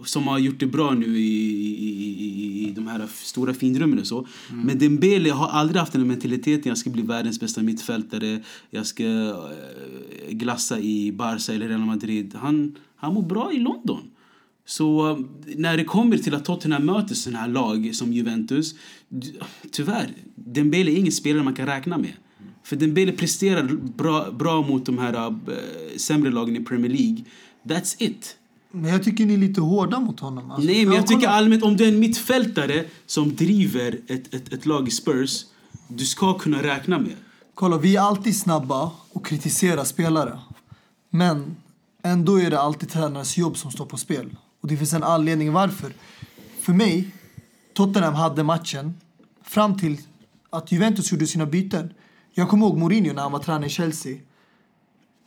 Som har gjort det bra nu i, i, i, i de här stora finrummen och så. Men Dembele har aldrig haft den mentaliteten. Jag ska bli världens bästa mittfältare. Jag ska eh, glassa i Barca eller Real Madrid. Han, han mår bra i London. Så eh, när det kommer till att Tottenham möter sådana här lag som Juventus, tyvärr, Dembele är ingen spelare man kan räkna med. För Dembele presterar bra, bra mot de här äh, sämre lagen i Premier League. That's it. Men jag tycker ni är lite hårda mot honom. Alltså, Nej, men ja, jag tycker allmänt om du är en mittfältare som driver ett, ett, ett lag i Spurs, du ska kunna räkna med. Kolla, vi är alltid snabba och kritiserar spelare. Men ändå är det alltid tränarens jobb som står på spel. Och det finns en anledning varför. För mig, Tottenham hade matchen fram till att Juventus gjorde sina byten. Jag kommer ihåg Mourinho när han var tränare i Chelsea.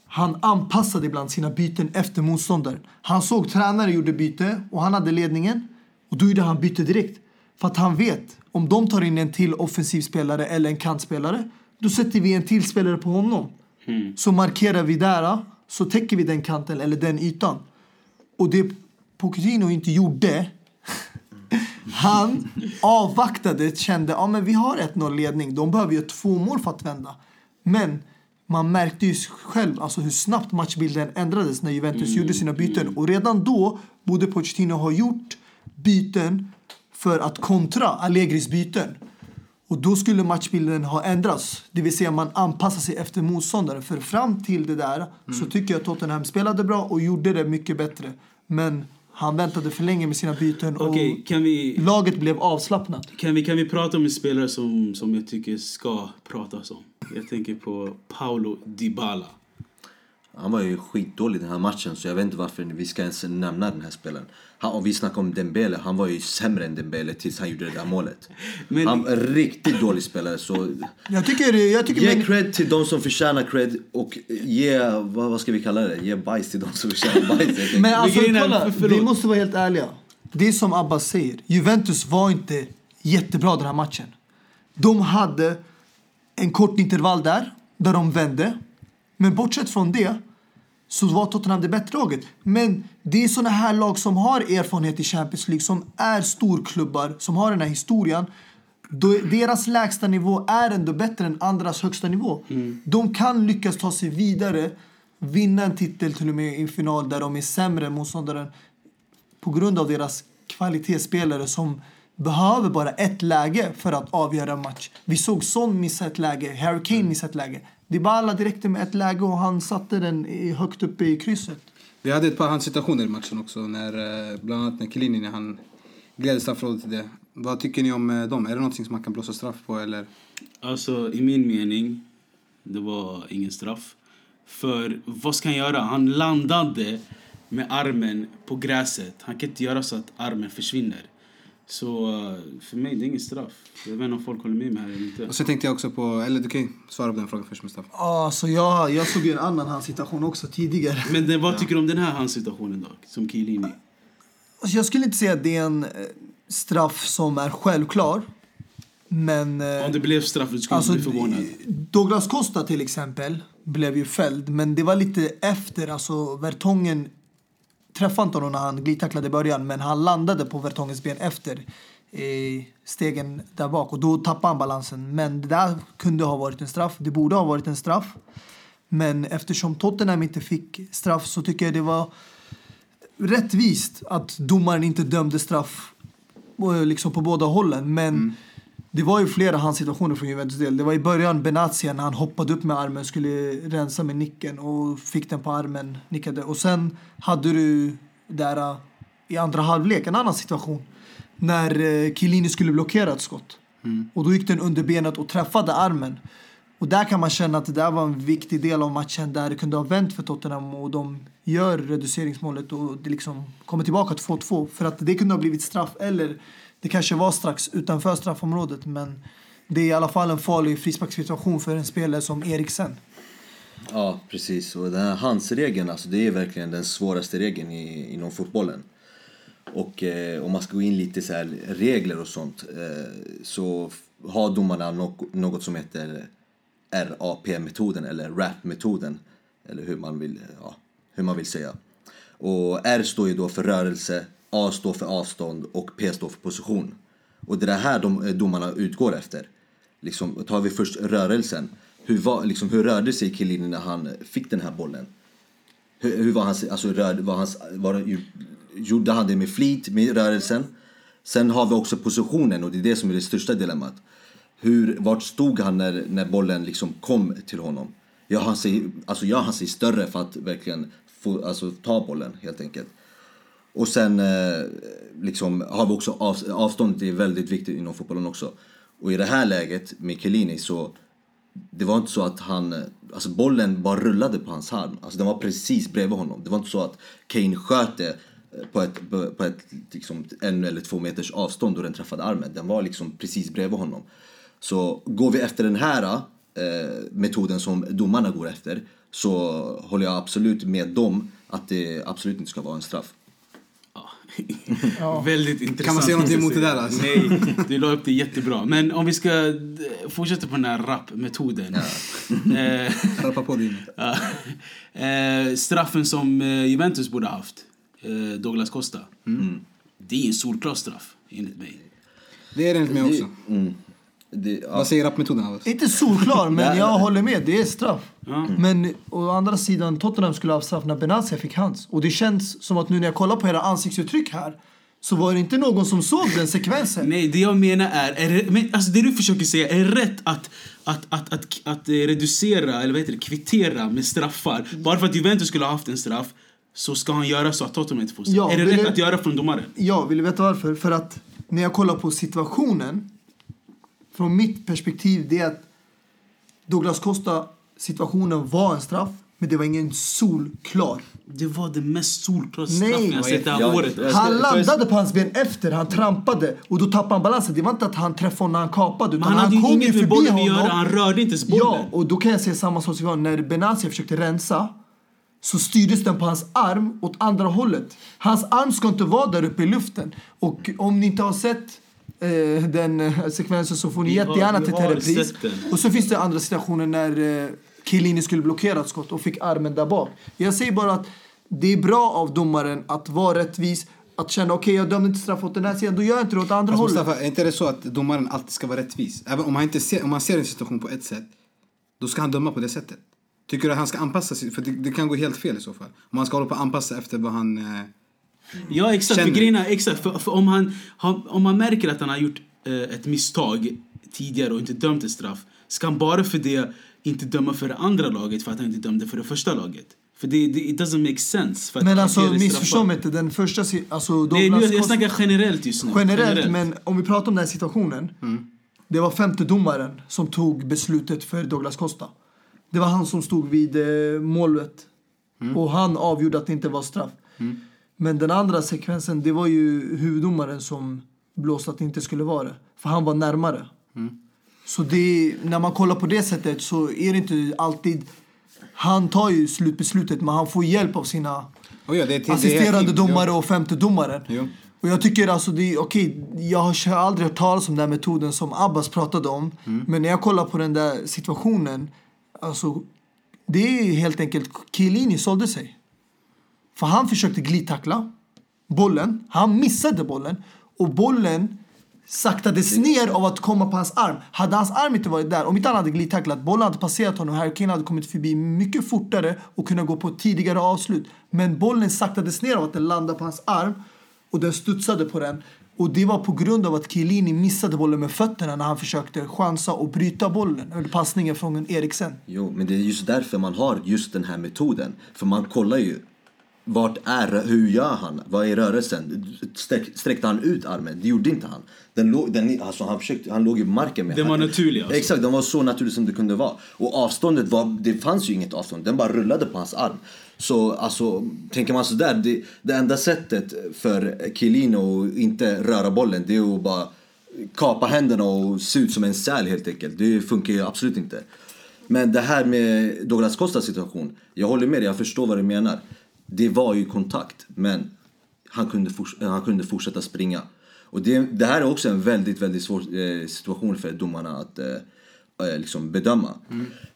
Han anpassade ibland sina byten efter motståndaren. Han såg tränare gjorde byte och han hade ledningen. Och då gjorde han byte direkt. För att han vet, om de tar in en till offensiv spelare eller en kantspelare, då sätter vi en till spelare på honom. Så markerar vi där, så täcker vi den kanten eller den ytan. Och det Pochettino inte gjorde, han avvaktade, kände att ja, vi har 1-0 ledning, de behöver göra två mål för att vända. Men man märkte ju själv alltså hur snabbt matchbilden ändrades när Juventus gjorde sina byten. Och redan då borde Pochettino ha gjort byten för att kontra Allegris byten. Och då skulle matchbilden ha ändrats. Det vill säga man anpassar sig efter motståndaren. För fram till det där så tycker jag att Tottenham spelade bra och gjorde det mycket bättre. Men han väntade för länge med sina byten och kan vi... laget blev avslappnat. Kan vi, kan vi prata om en spelare som, som jag tycker ska pratas om? Jag tänker på Paulo Dybala. Han var ju skitdålig den här matchen så jag vet inte varför vi ska ens nämna den här spelaren. Han, om vi snackar om Dembele, han var ju sämre än Dembele tills han gjorde det där målet. [laughs] Men- Han en riktigt dålig spelare så Jag tycker, jag tycker ge men, cred till de som förtjänar cred och ge, vad, vad ska vi kalla det? Ge bajs till de som förtjänar bajs. men alltså, kolla, vi måste vara helt ärliga. Det är som Abbas säger. Juventus var inte jättebra den här matchen. De hade en kort intervall där, där de vände. Men bortsett från det så var Tottenham det bättre laget. Men det är såna här lag som har erfarenhet i Champions League, som är storklubbar, som har den här historien. Deras lägsta nivå är ändå bättre än andras högsta nivå. De kan lyckas ta sig vidare, vinna en titel till och med i en final där de är sämre än motståndaren på grund av deras kvalitetsspelare som behöver bara ett läge för att avgöra en match. Vi såg Son missa ett läge, Harry Kane missa ett läge. Dybala direkt med ett läge och han satte den i- högt uppe i krysset. Vi hade ett par handsituationer i matchen också, när, eh, bland annat när Chiellini när han gled straffområdet till det. Vad tycker ni om eh, dem? Är det någonting som man kan blåsa straff på eller? Alltså, i min mening, det var ingen straff. För vad ska han göra? Han landade med armen på gräset. Han kan inte göra så att armen försvinner. Så eh, för mig, det är ingen straff. Jag vet inte om folk håller med mig här eller inte. Och sen tänkte jag också på, eller du kan ju svara på den frågan först Mustafa. Ja, så jag, jag såg ju en annan hans situation också tidigare. Men det, vad tycker du om den här handsituationen då? Som Chiellini? Alltså jag skulle inte säga att det är en eh, straff som är självklar. Men... eh, Om det blev straff, du skulle Alltså, bli förvånad. Douglas Costa till exempel blev ju fälld, men det var lite efter. Alltså Vertongen träffade inte honom när han glidtacklade i början, men han landade på Vertongens ben efter eh, stegen där bak och då tappade han balansen. Men det där kunde ha varit en straff. Det borde ha varit en straff. Men eftersom Tottenham inte fick straff så tycker jag det var rättvist att domaren inte dömde straff eh, liksom på båda hållen. Men mm det var ju flera hans situationer från Juventus del. Det var i början Benatia när han hoppade upp med armen, skulle rensa med nicken och fick den på armen, nickade. Och sen hade du där eh, i andra halvlek en annan situation när eh, Chiellini skulle blockera ett skott. Och då gick den under benet och träffade armen. Och där kan man känna att det där var en viktig del av matchen där det kunde ha vänt för Tottenham och de gör reduceringsmålet och det liksom kommer tillbaka till 2-2. För att det kunde ha blivit straff eller det kanske var strax utanför straffområdet men det är i alla fall en farlig frisparkssituation för en spelare som Eriksen. Ja, precis. Och den här handsregeln, alltså, det är verkligen den svåraste regeln i, inom fotbollen. Och eh, om man ska gå in lite så här regler och sånt eh, så har domarna no- något som heter RAP-metoden eller RAP-metoden. Eller hur man vill, ja, hur man vill säga. Och R står ju då för rörelse, A står för avstånd och P står för position. Och det är det här de, eh, domarna utgår efter. Liksom, tar vi först rörelsen. Hur, var, liksom, hur rörde sig Chiellini när han eh, fick den här bollen? Hur, hur var hans, alltså rör, var hans, var, gjorde han det med flit, med rörelsen? Sen har vi också positionen och det är det som är det största dilemmat. Hur, vart stod han när, när bollen liksom kom till honom? Gör han sig, alltså gör han sig större för att verkligen få, alltså, ta bollen helt enkelt? Och sen eh, liksom, har vi också av, avståndet är väldigt viktigt inom fotbollen också. Och i det här läget med Chiellini så det var inte så att han, eh, alltså bollen bara rullade på hans arm. Alltså den var precis bredvid honom. Det var inte så att Kane sköt det eh, på ett, på på ett liksom, en eller två meters avstånd och den träffade armen. Den var liksom precis bredvid honom. Så går vi efter den här eh, metoden som domarna går efter så håller jag absolut med dem att det absolut inte ska vara en straff. Ja. Väldigt intressant. Kan man säga någonting emot det där, alltså? Nej, du la upp det jättebra. Men om vi ska eh, fortsätta på den här rap-metoden. Eh, Rappa på din. [laughs] eh, straffen som Juventus borde ha haft, Douglas Costa. Det är en solklar straff, enligt mig. Det är det enligt mig också. Mm. Det, ja. Vad säger rappmetoden? Inte solklar, men jag håller med. Det är straff. Ja. Men å andra sidan, Tottenham skulle ha haft straff när Benatia fick hans. Och det känns som att nu när jag kollar på era ansiktsuttryck här så var det inte någon som såg den sekvensen. Nej, det jag menar är, är det, men, alltså det du försöker säga, är rätt att, att, att, att, att, eh, reducera, eller vad heter det, kvittera med straffar? Bara för att Juventus skulle ha haft en straff så ska han göra så att Tottenham inte får straff. Ja, är det rätt jag- att göra från domaren? Ja, vill du veta varför? För att när jag kollar på situationen från mitt perspektiv det är att Douglas Costa situationen var en straff men det var ingen solklar. Det var det mest solklara straffen jag sett det här året. Han landade på hans ben efter, han trampade och då tappade han balansen. Det var inte att han träffade honom när han kapade Men utan han hade ju inget med bollen att göra, han rörde inte ens bollen. Ja, och då kan jag säga samma sak som när Benatia försökte rensa så styrdes den på hans arm åt andra hållet. Hans arm ska inte vara där uppe i luften. Och om ni inte har sett eh, den eh, sekvensen så får ni Vi har- jättegärna vi titta i har repris. Och så finns det andra situationer när eh, Chiellini skulle blockera ett skott och fick armen där bak. Jag säger bara att det är bra av domaren att vara rättvis, att känna okej jag dömde inte straff åt den här sidan, då gör jag inte det åt andra Fast hållet. Mustafa, är inte det så att domaren alltid ska vara rättvis? Även om han, inte ser, om han ser en situation på ett sätt, då ska han döma på det sättet. Tycker du att han ska anpassa sig? För det, det kan gå helt fel i så fall. Om han ska hålla på att anpassa efter vad han... Eh, Ja exakt, för Känner. är, exakt, för, för om, han, han, om man märker att han har gjort eh, ett misstag tidigare och inte dömt ett straff, ska han bara för det inte döma för det andra laget för att han inte dömde för det första laget? För det, det it doesn't make sense. För att Men han alltså missförstå mig inte, den första alltså Nej, jag Costa- snackar generellt just nu. Generellt, men om vi pratar om den här situationen. Det var femte domaren som tog beslutet för Douglas Costa. Det var han som stod vid eh, målet. Och han avgjorde att det inte var straff. Men den andra sekvensen, det var ju huvuddomaren som blåste att det inte skulle vara det. För han var närmare. Så det, när man kollar på det sättet så är det inte alltid... Han tar ju slutbeslutet, men han får hjälp av sina oh ja, det det assisterande team. domare och femte domaren. Jo. Och jag tycker alltså det okej, jag har aldrig hört talas om den här metoden som Abbas pratade om. Mm. Men när jag kollar på den där situationen, alltså det är helt enkelt, Chiellini sålde sig. För han försökte glidtackla bollen, han missade bollen och bollen saktades ner av att komma på hans arm. Hade hans arm inte varit där, om inte han hade glidtacklat, bollen hade passerat honom, Harry Kane hade kommit förbi mycket fortare och kunnat gå på ett tidigare avslut. Men bollen saktades ner av att den landade på hans arm och den studsade på den. Och det var på grund av att Chiellini missade bollen med fötterna när han försökte chansa och bryta bollen. Eller passningen från Eriksen. Jo, men det är just därför man har just den här metoden. För man kollar ju. Vart är, hur gör han? Vad är rörelsen? Sträck, sträckte han ut armen? Det gjorde inte han. Den låg, den, alltså han, försökte, han låg i marken med Den var naturlig, alltså. Exakt, den var så naturlig som det kunde vara. Och avståndet var, det fanns ju inget avstånd. Den bara rullade på hans arm. Så alltså, tänker man sådär, det, det enda sättet för Chiellini att inte röra bollen, det är att bara kapa händerna och se ut som en säl helt enkelt. Det funkar ju absolut inte. Men det här med Douglas Costas situation, jag håller med dig, jag förstår vad du menar. Det var ju kontakt, men han kunde, forts- han kunde fortsätta springa. Och det, det här är också en väldigt, väldigt svår eh, situation för domarna att eh, eh, liksom bedöma.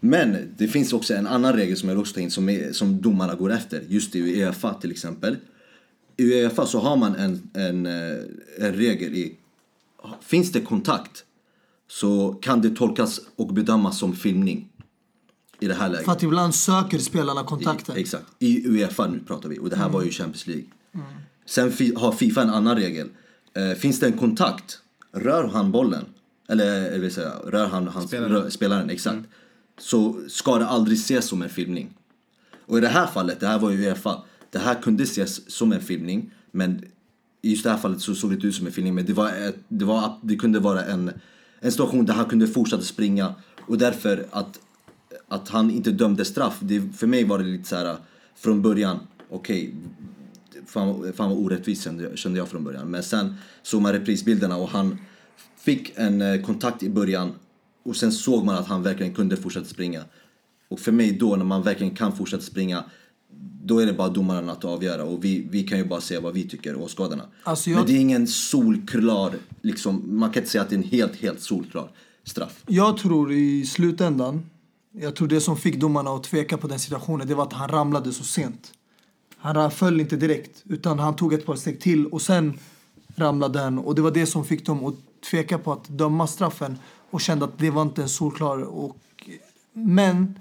Men det finns också en annan regel som jag också tar in som, är, som domarna går efter. Just i Uefa till exempel. I Uefa så har man en, en, eh, en regel i... Finns det kontakt så kan det tolkas och bedömas som filmning. I det här läget. För att ibland söker spelarna kontakter. I, exakt. I Uefa nu pratar vi. Och det här var ju Champions League. Sen fi, har Fifa en annan regel. Eh, finns det en kontakt, rör han bollen, eller jag vill säga, rör han hans, Spelaren. Rör, spelaren exakt. Så ska det aldrig ses som en filmning. Och i det här fallet, det här var ju Uefa. Det här kunde ses som en filmning. Men i just det här fallet så såg det ut som en filmning. Men det, var ett, det, var, det kunde vara en, en situation där han kunde fortsätta springa. Och därför att, att han inte dömde straff. Det, för mig var det lite så här från början. Okej, fan, fan vad orättvist kände jag, från början. Men sen såg man reprisbilderna och han fick en eh, kontakt i början. Och sen såg man att han verkligen kunde fortsätta springa. Och för mig då, när man verkligen kan fortsätta springa, då är det bara domaren att avgöra. Och vi, vi kan ju bara säga vad vi tycker, åskådarna. Alltså jag- Men det är ingen solklar, liksom, man kan inte säga att det är en helt, helt solklar straff. Jag tror i slutändan, jag tror det som fick domarna att tveka på den situationen, det var att han ramlade så sent. Han föll inte direkt, utan han tog ett par steg till och sen ramlade han. Och det var det som fick dem att tveka på att döma straffen och kände att det var inte en solklar. Och, men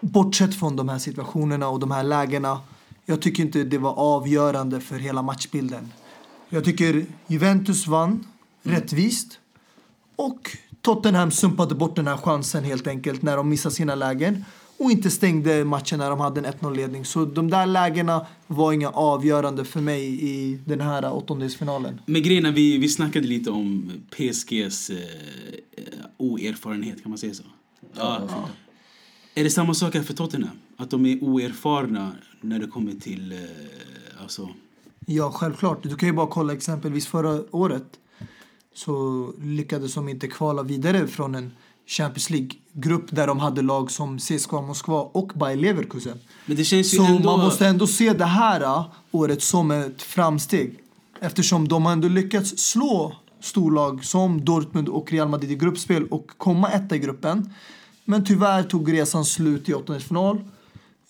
bortsett från de här situationerna och de här lägena, jag tycker inte det var avgörande för hela matchbilden. Jag tycker Juventus vann rättvist. Och Tottenham sumpade bort den här chansen helt enkelt när de missade sina lägen och inte stängde matchen när de hade en 1-0-ledning. Så de där lägena var inga avgörande för mig i den här åttondelsfinalen. Men grejen vi, vi snackade lite om PSGs eh, oerfarenhet, kan man säga så? Ja. Är det samma sak här för Tottenham? Att de är oerfarna när det kommer till... Eh, alltså, Ja, självklart. Du kan ju bara kolla exempelvis förra året så lyckades de inte kvala vidare från en Champions League-grupp där de hade lag som CSKA Moskva och Bayer Leverkusen. men det känns ju Så ändå... man måste ändå se det här äh, året som ett framsteg. Eftersom de har ändå lyckats slå storlag som Dortmund och Real Madrid i gruppspel och komma etta i gruppen. Men tyvärr tog resan slut i åttondelsfinal.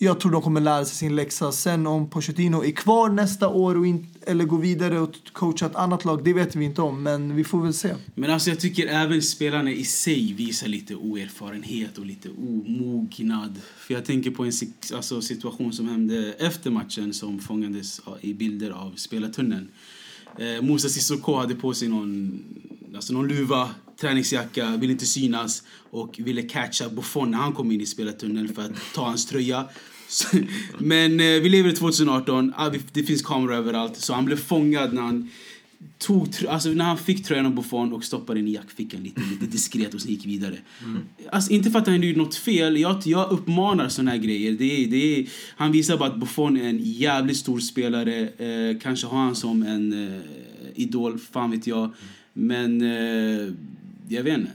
Jag tror de kommer lära sig sin läxa. Sen om Pochettino är kvar nästa år och in, eller går vidare och coachar ett annat lag, det vet vi inte om. Men vi får väl se. Men alltså jag tycker även spelarna i sig visar lite oerfarenhet och lite omognad. För jag tänker på en alltså, situation som hände efter matchen som fångades i bilder av spelartunneln. Eh, Moses Sissoko hade på sig någon, alltså någon luva, träningsjacka, ville inte synas och ville catcha Buffon när han kom in i spelartunneln för att ta hans tröja. Men eh, vi lever i 2018, ah, det finns kameror överallt. Så han blev fångad när han tog, alltså när han fick tröjan av Buffon och stoppade den i jackfickan lite, lite diskret och sen gick vidare. Mm. Alltså, inte för att han gjorde något fel, jag, jag uppmanar såna här grejer. Det är, det är, han visar bara att Buffon är en jävligt stor spelare. Eh, kanske har han som en eh, idol, fan vet jag. Men eh, jag vet inte,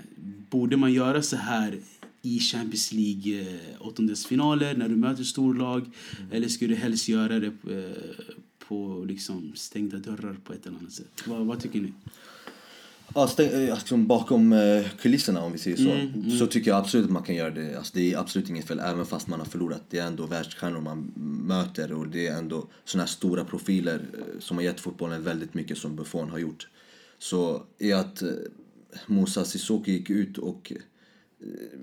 borde man göra så här i Champions League eh, åttondelsfinaler när du möter storlag? Mm. Eller skulle du helst göra det eh, på liksom stängda dörrar på ett eller annat sätt. Vad, vad tycker ni? Ja, stäng, alltså, bakom eh, kulisserna om vi säger så, mm, mm. så tycker jag absolut att man kan göra det. Alltså, det är absolut inget fel, även fast man har förlorat. Det är ändå världsstjärnor man möter och det är ändå såna här stora profiler som har gett fotbollen väldigt mycket som Buffon har gjort. Så är att eh, Moussa Sissoko gick ut och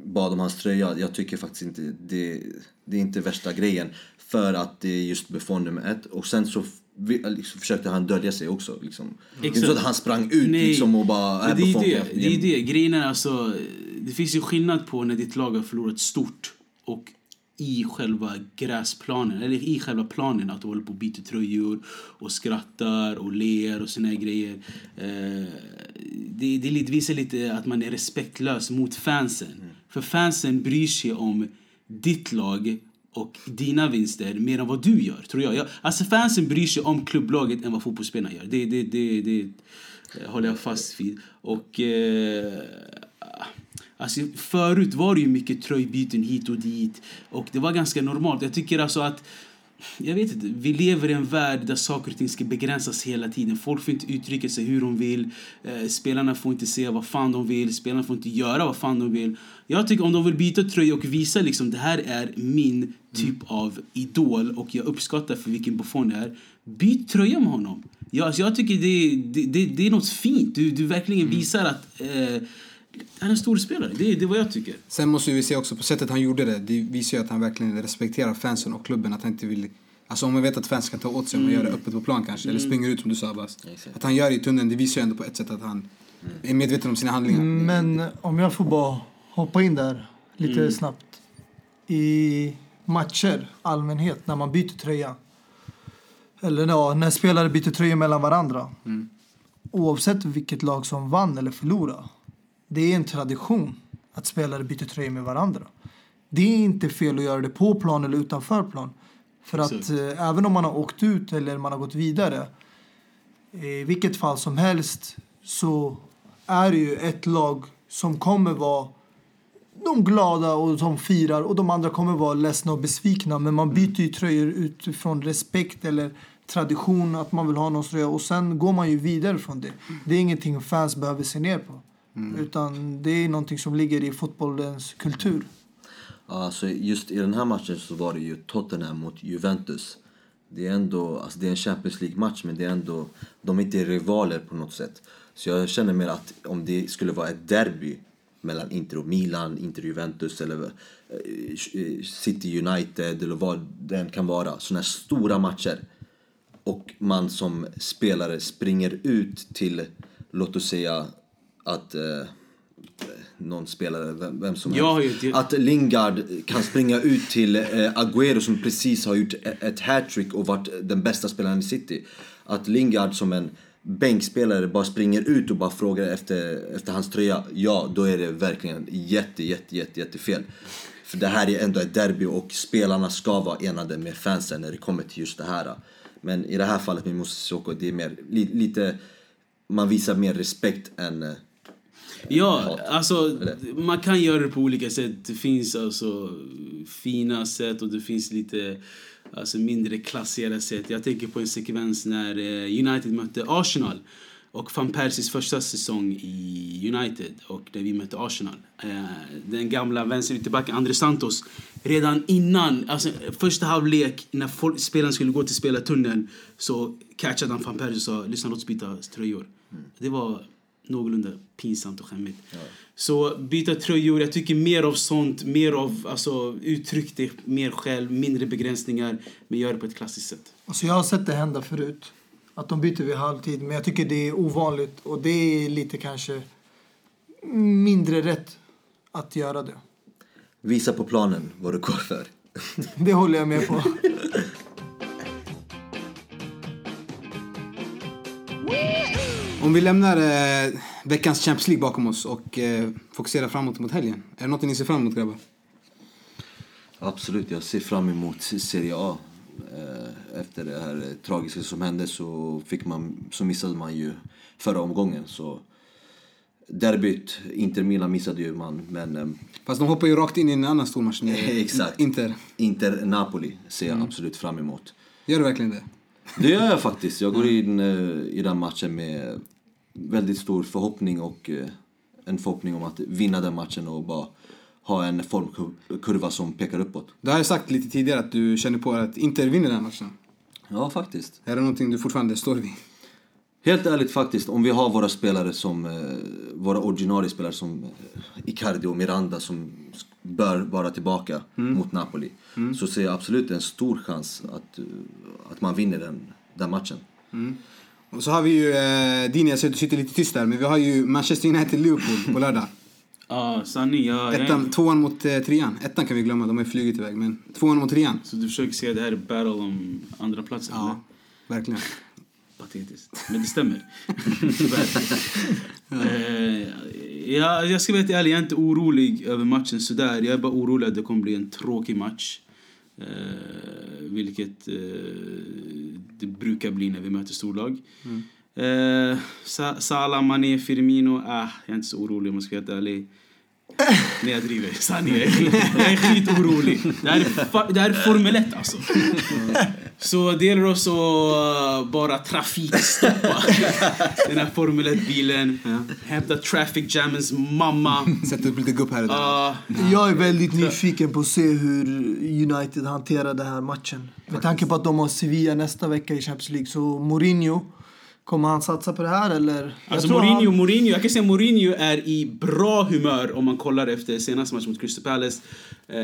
bad om hans tröja, jag tycker faktiskt inte det, det är inte värsta grejen. För att det är just Buffon nummer ett. Och sen så liksom, försökte han dölja sig också. Liksom. Det är inte så att han sprang ut Nej. liksom, och bara... Äh, det, är det, det är det. Grejen är alltså, det finns ju skillnad på när ditt lag har förlorat stort och i själva gräsplanen, eller i själva planen, att du håller på och byter tröjor och skrattar och ler och såna grejer. Eh, det, det visar lite att man är respektlös mot fansen. Mm. För fansen bryr sig om ditt lag och dina vinster mer än vad du gör, tror jag. jag alltså fansen bryr sig om klubblaget än vad fotbollsspelarna gör. Det, det, det, det håller jag fast vid. Och... Eh, alltså, förut var det ju mycket tröjbyten hit och dit. Och det var ganska normalt. Jag tycker alltså att jag vet inte, vi lever i en värld där saker och ting ska begränsas hela tiden. Folk får inte uttrycka sig hur de vill. Eh, spelarna får inte säga vad fan de vill. Spelarna får inte göra vad fan de vill. Jag tycker om de vill byta tröja och visa liksom det här är min typ mm. av idol och jag uppskattar för vilken Buffon det är. Byt tröja med honom. Jag, alltså jag tycker det, det, det, det är något fint. Du, du verkligen mm. visar att eh, han är en stor spelare. Det, det är vad jag tycker. Sen måste vi se också på sättet han gjorde det. Det visar ju att han verkligen respekterar fansen och klubben. Att han inte vill... Alltså om man vet att fans kan ta åt sig om man gör det mm. öppet på plan kanske. Mm. Eller springer ut som du sa Abbas. Att han gör det i tunneln, det visar ju ändå på ett sätt att han mm. är medveten om sina handlingar. Men om jag får bara hoppa in där lite mm. snabbt. I matcher, allmänhet, när man byter tröja. Eller ja, när spelare byter tröja mellan varandra. Mm. Oavsett vilket lag som vann eller förlorade det är en tradition att spelare byter tröja med varandra. Det är inte fel att göra det på plan eller utanför plan. För att eh, även om man har åkt ut eller man har gått vidare, i vilket fall som helst så är det ju ett lag som kommer vara de glada och som firar och de andra kommer vara ledsna och besvikna. Men man byter ju tröjor utifrån respekt eller tradition att man vill ha någon tröja och sen går man ju vidare från det. Det är ingenting fans behöver se ner på. Mm. Utan det är någonting som ligger i fotbollens kultur. Alltså just i den här matchen så var det ju Tottenham mot Juventus. Det är ändå, alltså det är en Champions League-match men det är ändå, de är inte rivaler på något sätt. Så jag känner mer att om det skulle vara ett derby mellan Inter och Milan, Inter och Juventus eller eh, City United eller vad det än kan vara. Sådana här stora matcher. Och man som spelare springer ut till, låt oss säga, att eh, någon spelare, vem, vem som helst. Ju... Att Lingard kan springa ut till eh, Agüero som precis har gjort e-, ett hattrick och varit den bästa spelaren i City. Att Lingard som en bänkspelare bara springer ut och bara frågar efter, efter hans tröja. Ja, då är det verkligen jätte, jätte, jätte, jätte fel. För det här är ändå ett derby och spelarna ska vara enade med fansen när det kommer till just det här. Men i det här fallet med Moussa Sissoko, det är mer, li, lite, man visar mer respekt än Ja, alltså man kan göra det på olika sätt. Det finns alltså fina sätt och det finns lite alltså, mindre klassiga sätt. Jag tänker på en sekvens när eh, United mötte Arsenal. Och van Persies första säsong i United och där vi mötte Arsenal. Eh, den gamla vänsterytterbacken André Santos. Redan innan, alltså första halvlek när folk, spelaren skulle gå till spelartunneln så catchade han van Persie och sa lyssna låt oss byta tröjor. Det var någorlunda pinsamt och skämmigt. Så byta tröjor, jag tycker mer av sånt, mer av alltså, uttryck det mer själv, mindre begränsningar, men gör det på ett klassiskt sätt. Alltså jag har sett det hända förut. Att de byter vid halvtid. Men jag tycker det är ovanligt. Och det är lite kanske mindre rätt att göra det. Visa på planen vad du går för. Det håller jag med på. [laughs] Om vi lämnar eh, veckans Champions League bakom oss och eh, fokuserar framåt mot helgen. Är det något ni ser fram emot grabbar? Absolut, jag ser fram emot Serie A. Eh, Efter det här tragiska som hände så, fick man, så missade man ju förra omgången. Så derbyt, Inter Milan missade ju man, men eh, Fast de hoppar ju rakt in i en annan stormatch nu. [laughs] Exakt. Inter. Inter Napoli ser jag absolut fram emot. Gör du verkligen det? Det gör jag faktiskt. Jag går in eh, i den matchen med väldigt stor förhoppning och eh, en förhoppning om att vinna den matchen och bara ha en formkurva som pekar uppåt. Du har ju sagt lite tidigare att du känner på att Inter vinner den här matchen. Ja, faktiskt. Är det någonting du fortfarande står vid? Helt ärligt faktiskt, om vi har våra spelare som, eh, våra ordinarie spelare som eh, Icardi och Miranda som bör vara tillbaka mot Napoli. Så ser jag absolut en stor chans att, att man vinner den, den matchen. Och så har vi ju, eh, Dini jag ser att du sitter lite tyst där, men vi har ju Manchester United-Liverpool på lördag. [laughs] Ja, sanning. Jag, jag, Ettan, tvåan mot eh, trean. Ettan kan vi glömma, de har ju flugit iväg. Men tvåan mot trean. så du försöker säga att det här är battle om andra platsen eller? Ja, verkligen. [laughs] Patetiskt. Men det stämmer. [laughs] Tyvärr. eh, ja, jag ska vara helt ärlig, jag är inte orolig över matchen sådär. Jag är bara orolig att det kommer bli en tråkig match. Eh, vilket eh, det brukar bli när vi möter storlag. Eh, Sa- Salah, Mané, Firmino. Ah, jag är inte så orolig om jag ska vara helt ärlig. Nej, jag driver. Sanning. Jag är, jag är skitorolig. Det här är, fa- det här är Formel 1 alltså. Så det gäller också att uh, bara trafikstoppa [laughs] den här Formel 1-bilen. Hämta traffic jammens mamma. Sätta upp lite gupp här och där. Ah, Jag är väldigt nyfiken på att se hur United hanterar den här matchen. Med tanke på att de har Sevilla nästa vecka i Champions League. Så Mourinho, kommer han satsa på det här eller? Alltså Mourinho, han- Mourinho, jag kan säga Mourinho är i bra humör om man kollar efter senaste matchen mot Crystal Palace. Eh,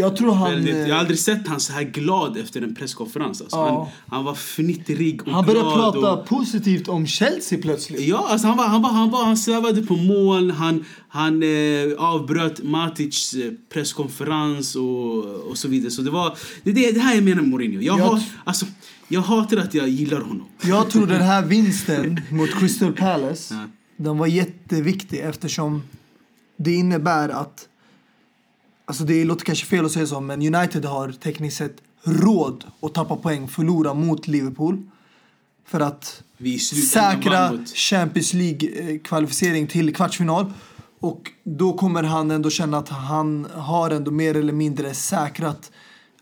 Jag tror han, väldigt, eh, jag har aldrig sett han så här glad efter en presskonferens. Alltså. Ja. Han, han var fnittrig och Han började glad. prata och, positivt om Chelsea plötsligt. Ja, alltså han, var, han, var, han, var, han svävade på moln. Han, han eh, avbröt Matic eh, presskonferens och, och så vidare. Så det, var, det, är det, det här jag menar med Mourinho. Jag, Jag har, alltså, jag hatar att jag gillar honom. Jag tror den här vinsten mot Crystal Palace, Ja. den var jätteviktig eftersom det innebär att, alltså det låter kanske fel att säga så, men United har tekniskt sett råd att tappa poäng, förlora mot Liverpool. För att säkra Champions League-kvalificering till kvartsfinal. Och då kommer han ändå känna att han har ändå mer eller mindre säkrat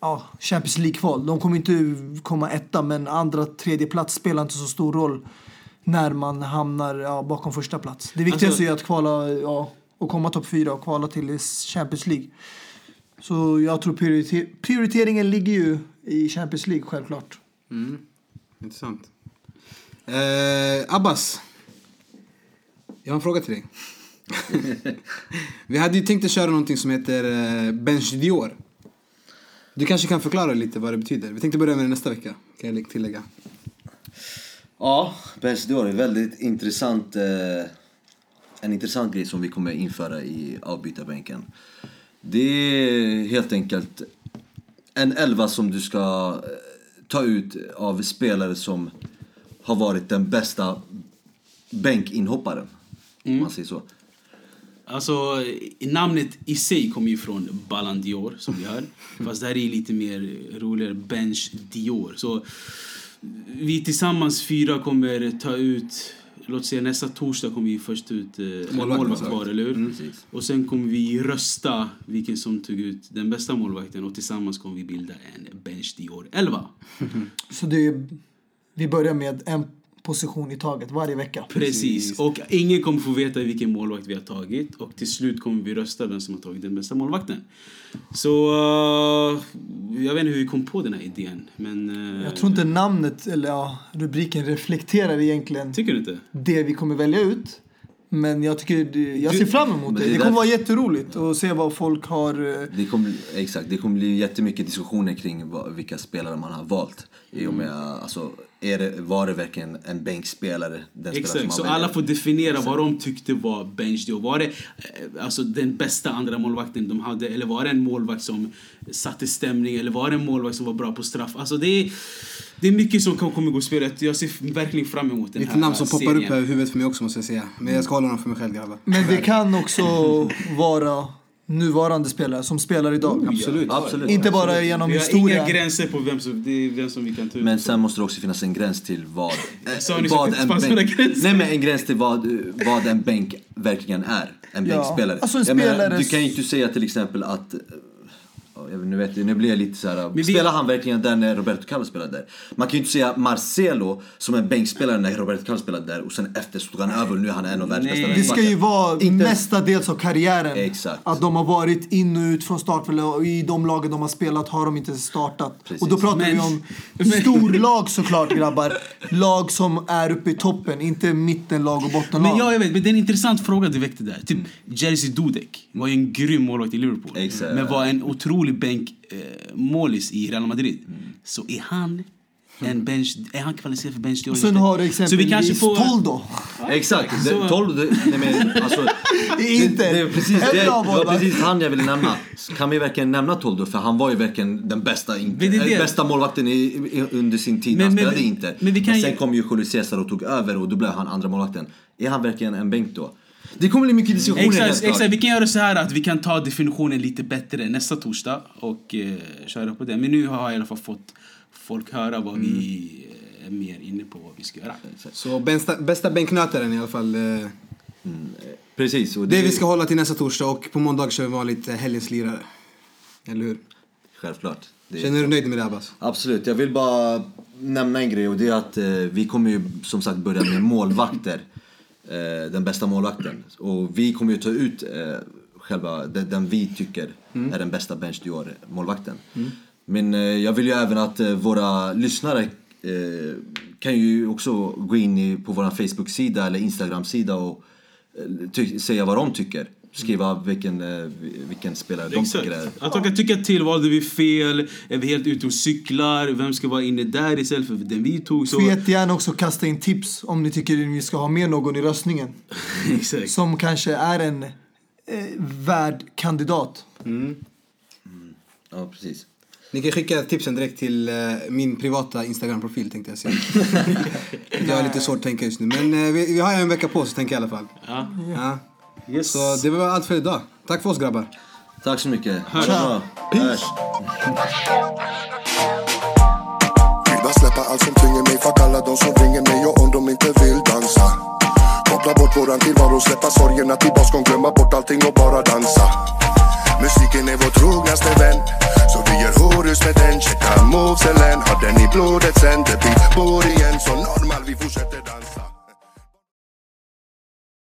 ja, Champions League-kval. De kommer inte komma etta, men andra, tredje plats spelar inte så stor roll när man hamnar ja, bakom första plats. Det viktigaste Alltså- är att kvala ja, och komma topp fyra och kvala till Champions League. Så jag tror prioriter- prioriteringen ligger ju i Champions League, självklart. Mm. Intressant. Eh, Abbas. Jag har en fråga till dig. [laughs] Vi hade ju tänkt att köra någonting som heter eh, Bench Dior. Du kanske kan förklara lite vad det betyder. Vi tänkte börja med det nästa vecka, kan jag tillägga. Ja, Best Dior är väldigt intressant. Eh, en intressant grej som vi kommer införa i avbytarbänken. Det är helt enkelt en elva som du ska eh, ta ut av spelare som har varit den bästa bänkinhopparen. Om man säger så. Alltså, namnet i sig kommer ju från Ballon d'Or, som vi hör. [laughs] Fast det här är lite mer roligare. Bench Dior. Så vi tillsammans fyra kommer ta ut... Låt säga nästa torsdag kommer vi först ut eh, Målvakt, målvakt var, målvakt. eller hur? Precis. Och sen kommer vi rösta vilken som tog ut den bästa målvakten och tillsammans kommer vi bilda en Bench Dior 11. [laughs] Så det är, vi börjar med en position i taget varje vecka. Precis. Och ingen kommer få veta vilken målvakt vi har tagit. Och till slut kommer vi rösta vem som har tagit den bästa målvakten. Så uh, jag vet inte hur vi kom på den här idén. Men, uh, Jag tror inte namnet eller ja, rubriken reflekterar egentligen Tycker du inte? det vi kommer välja ut. Men jag, tycker, jag ser fram emot det. det Det kommer därför- vara jätteroligt att se vad folk har... eh, Det kommer, exakt, det kommer bli jättemycket diskussioner kring vilka spelare man har valt. I och med, alltså, är det, var det verkligen en bänkspelare? Exakt, så alla får definiera vad de tyckte var bench då. Var det eh, alltså, den bästa andra målvakten de hade eller var det en målvakt som satte stämning eller var det en målvakt som var bra på straff? Alltså det är, det är mycket som kan- kommer gå spelet. Jag ser verkligen fram emot den Lite här namn som poppar upp serien. här i huvudet för mig också måste jag säga. Men jag ska hålla dem för mig själv grabbar. Men det kan också [laughs] vara nuvarande spelare som spelar idag. Absolut. Absolut. Inte bara genom Vi har historia. inga gränser på vem som, det är vem som vi kan ta ut. Men sen måste det också finnas en gräns till vad... [laughs] att det en gränser? Nej men en gräns till vad, vad en bänk verkligen är. En Ja, bänkspelare. alltså en Jag menar, spelare- du kan ju inte säga till exempel att... eh, ja, jag vet- Nu, vet jag, nu blir jag lite så här. vi- Spelar han verkligen där när Roberto Carlos spelade där? Man kan ju inte säga Marcelo som en bänkspelare när Roberto Carlos spelade där och sen efter så tog han över och nu är han en av världens bästa Det ska ju vara Inte- mestadels av karriären. Exakt. Att de har varit in och ut från startfältet och i de lagen de har spelat har de inte startat. Precis. Och då pratar Men- vi om [laughs] storlag såklart grabbar. Lag som är uppe i toppen, inte mittenlag och bottenlag. Men ja, jag vet, men det är en intressant fråga du väckte där. Typ Jerzy Dudek var ju en grym målvakt i Liverpool. Exakt. Men var en otrolig bänk eh, målis i Real Madrid. Så är han en bench, är han kvalificerad för bench? och sen har du Så vi kanske exempelvis får... Toldo. Exakt, Så- det, 12, det, nej men alltså [laughs] Det är inte det, det, är precis, det, det var precis han jag ville nämna. Kan vi verkligen nämna Toldo? För han var ju verkligen den bästa, in, Men det eh, bästa målvakten i, i, under sin tid Men- han men spelade vi- Inter. men kan sen ju- kom ju Julio Cesar och tog över och då blev han andra målvakten. Är han verkligen en bänk då? Det kommer bli mycket diskussioner Exakt, exakt, vi kan göra så här att vi kan ta definitionen lite bättre nästa torsdag och eh, köra på det. Men nu har jag i alla fall fått folk höra vad vi eh, är mer inne på vad vi ska göra. Så bästa, bästa bänknötaren i alla fall. eh, Precis. Och Det vi ska hålla till nästa torsdag och på måndag kör vi vanligt helgens lirare. Eller hur? Självklart. Det, Känner du dig nöjd med det Abbas? Absolut. Jag vill bara nämna en grej och det är att eh, vi kommer ju som sagt börja med målvakter. Eh, den bästa målvakten. Och vi kommer ju ta ut eh, själva den, den vi tycker är den bästa bench duo målvakten. Men eh, jag vill ju även att våra lyssnare kan ju också gå in på vår Facebook-sida eller Instagram-sida och säga vad de tycker. Skriva vilken, eh, vilken spelare de Exakt. tycker är Att de kan tycka till, valde vi fel? Är vi helt ute och cyklar? Vem ska vara inne där istället för den vi tog? Så... Får jättegärna också kasta in tips om ni tycker att vi ska ha med någon i röstningen. [laughs] Exakt. Som kanske är en eh, värd kandidat. Ja, precis. Ni kan skicka tipsen direkt till eh, min privata Instagram-profil tänkte jag säga. [laughs] jag har lite svårt att tänka just nu. Men eh, vi, vi har en vecka på oss tänker jag i alla fall. Ja. Ja. Yes. Så det var allt för idag. Tack för oss grabbar. Tack så mycket. Hörs. Vill bara släppa allt som tynger mig. Fuck alla de som ringer mig. Och om de inte vill dansa. Koppla bort våran tillvaro, släppa sorgerna till baskon Glömma bort allting och bara dansa. Musiken är vår trognaste vän. Så vi gör horus med den. Checka moveselen Har den i blodet sen? Det blir bor igen. Så normal vi fortsätter dansa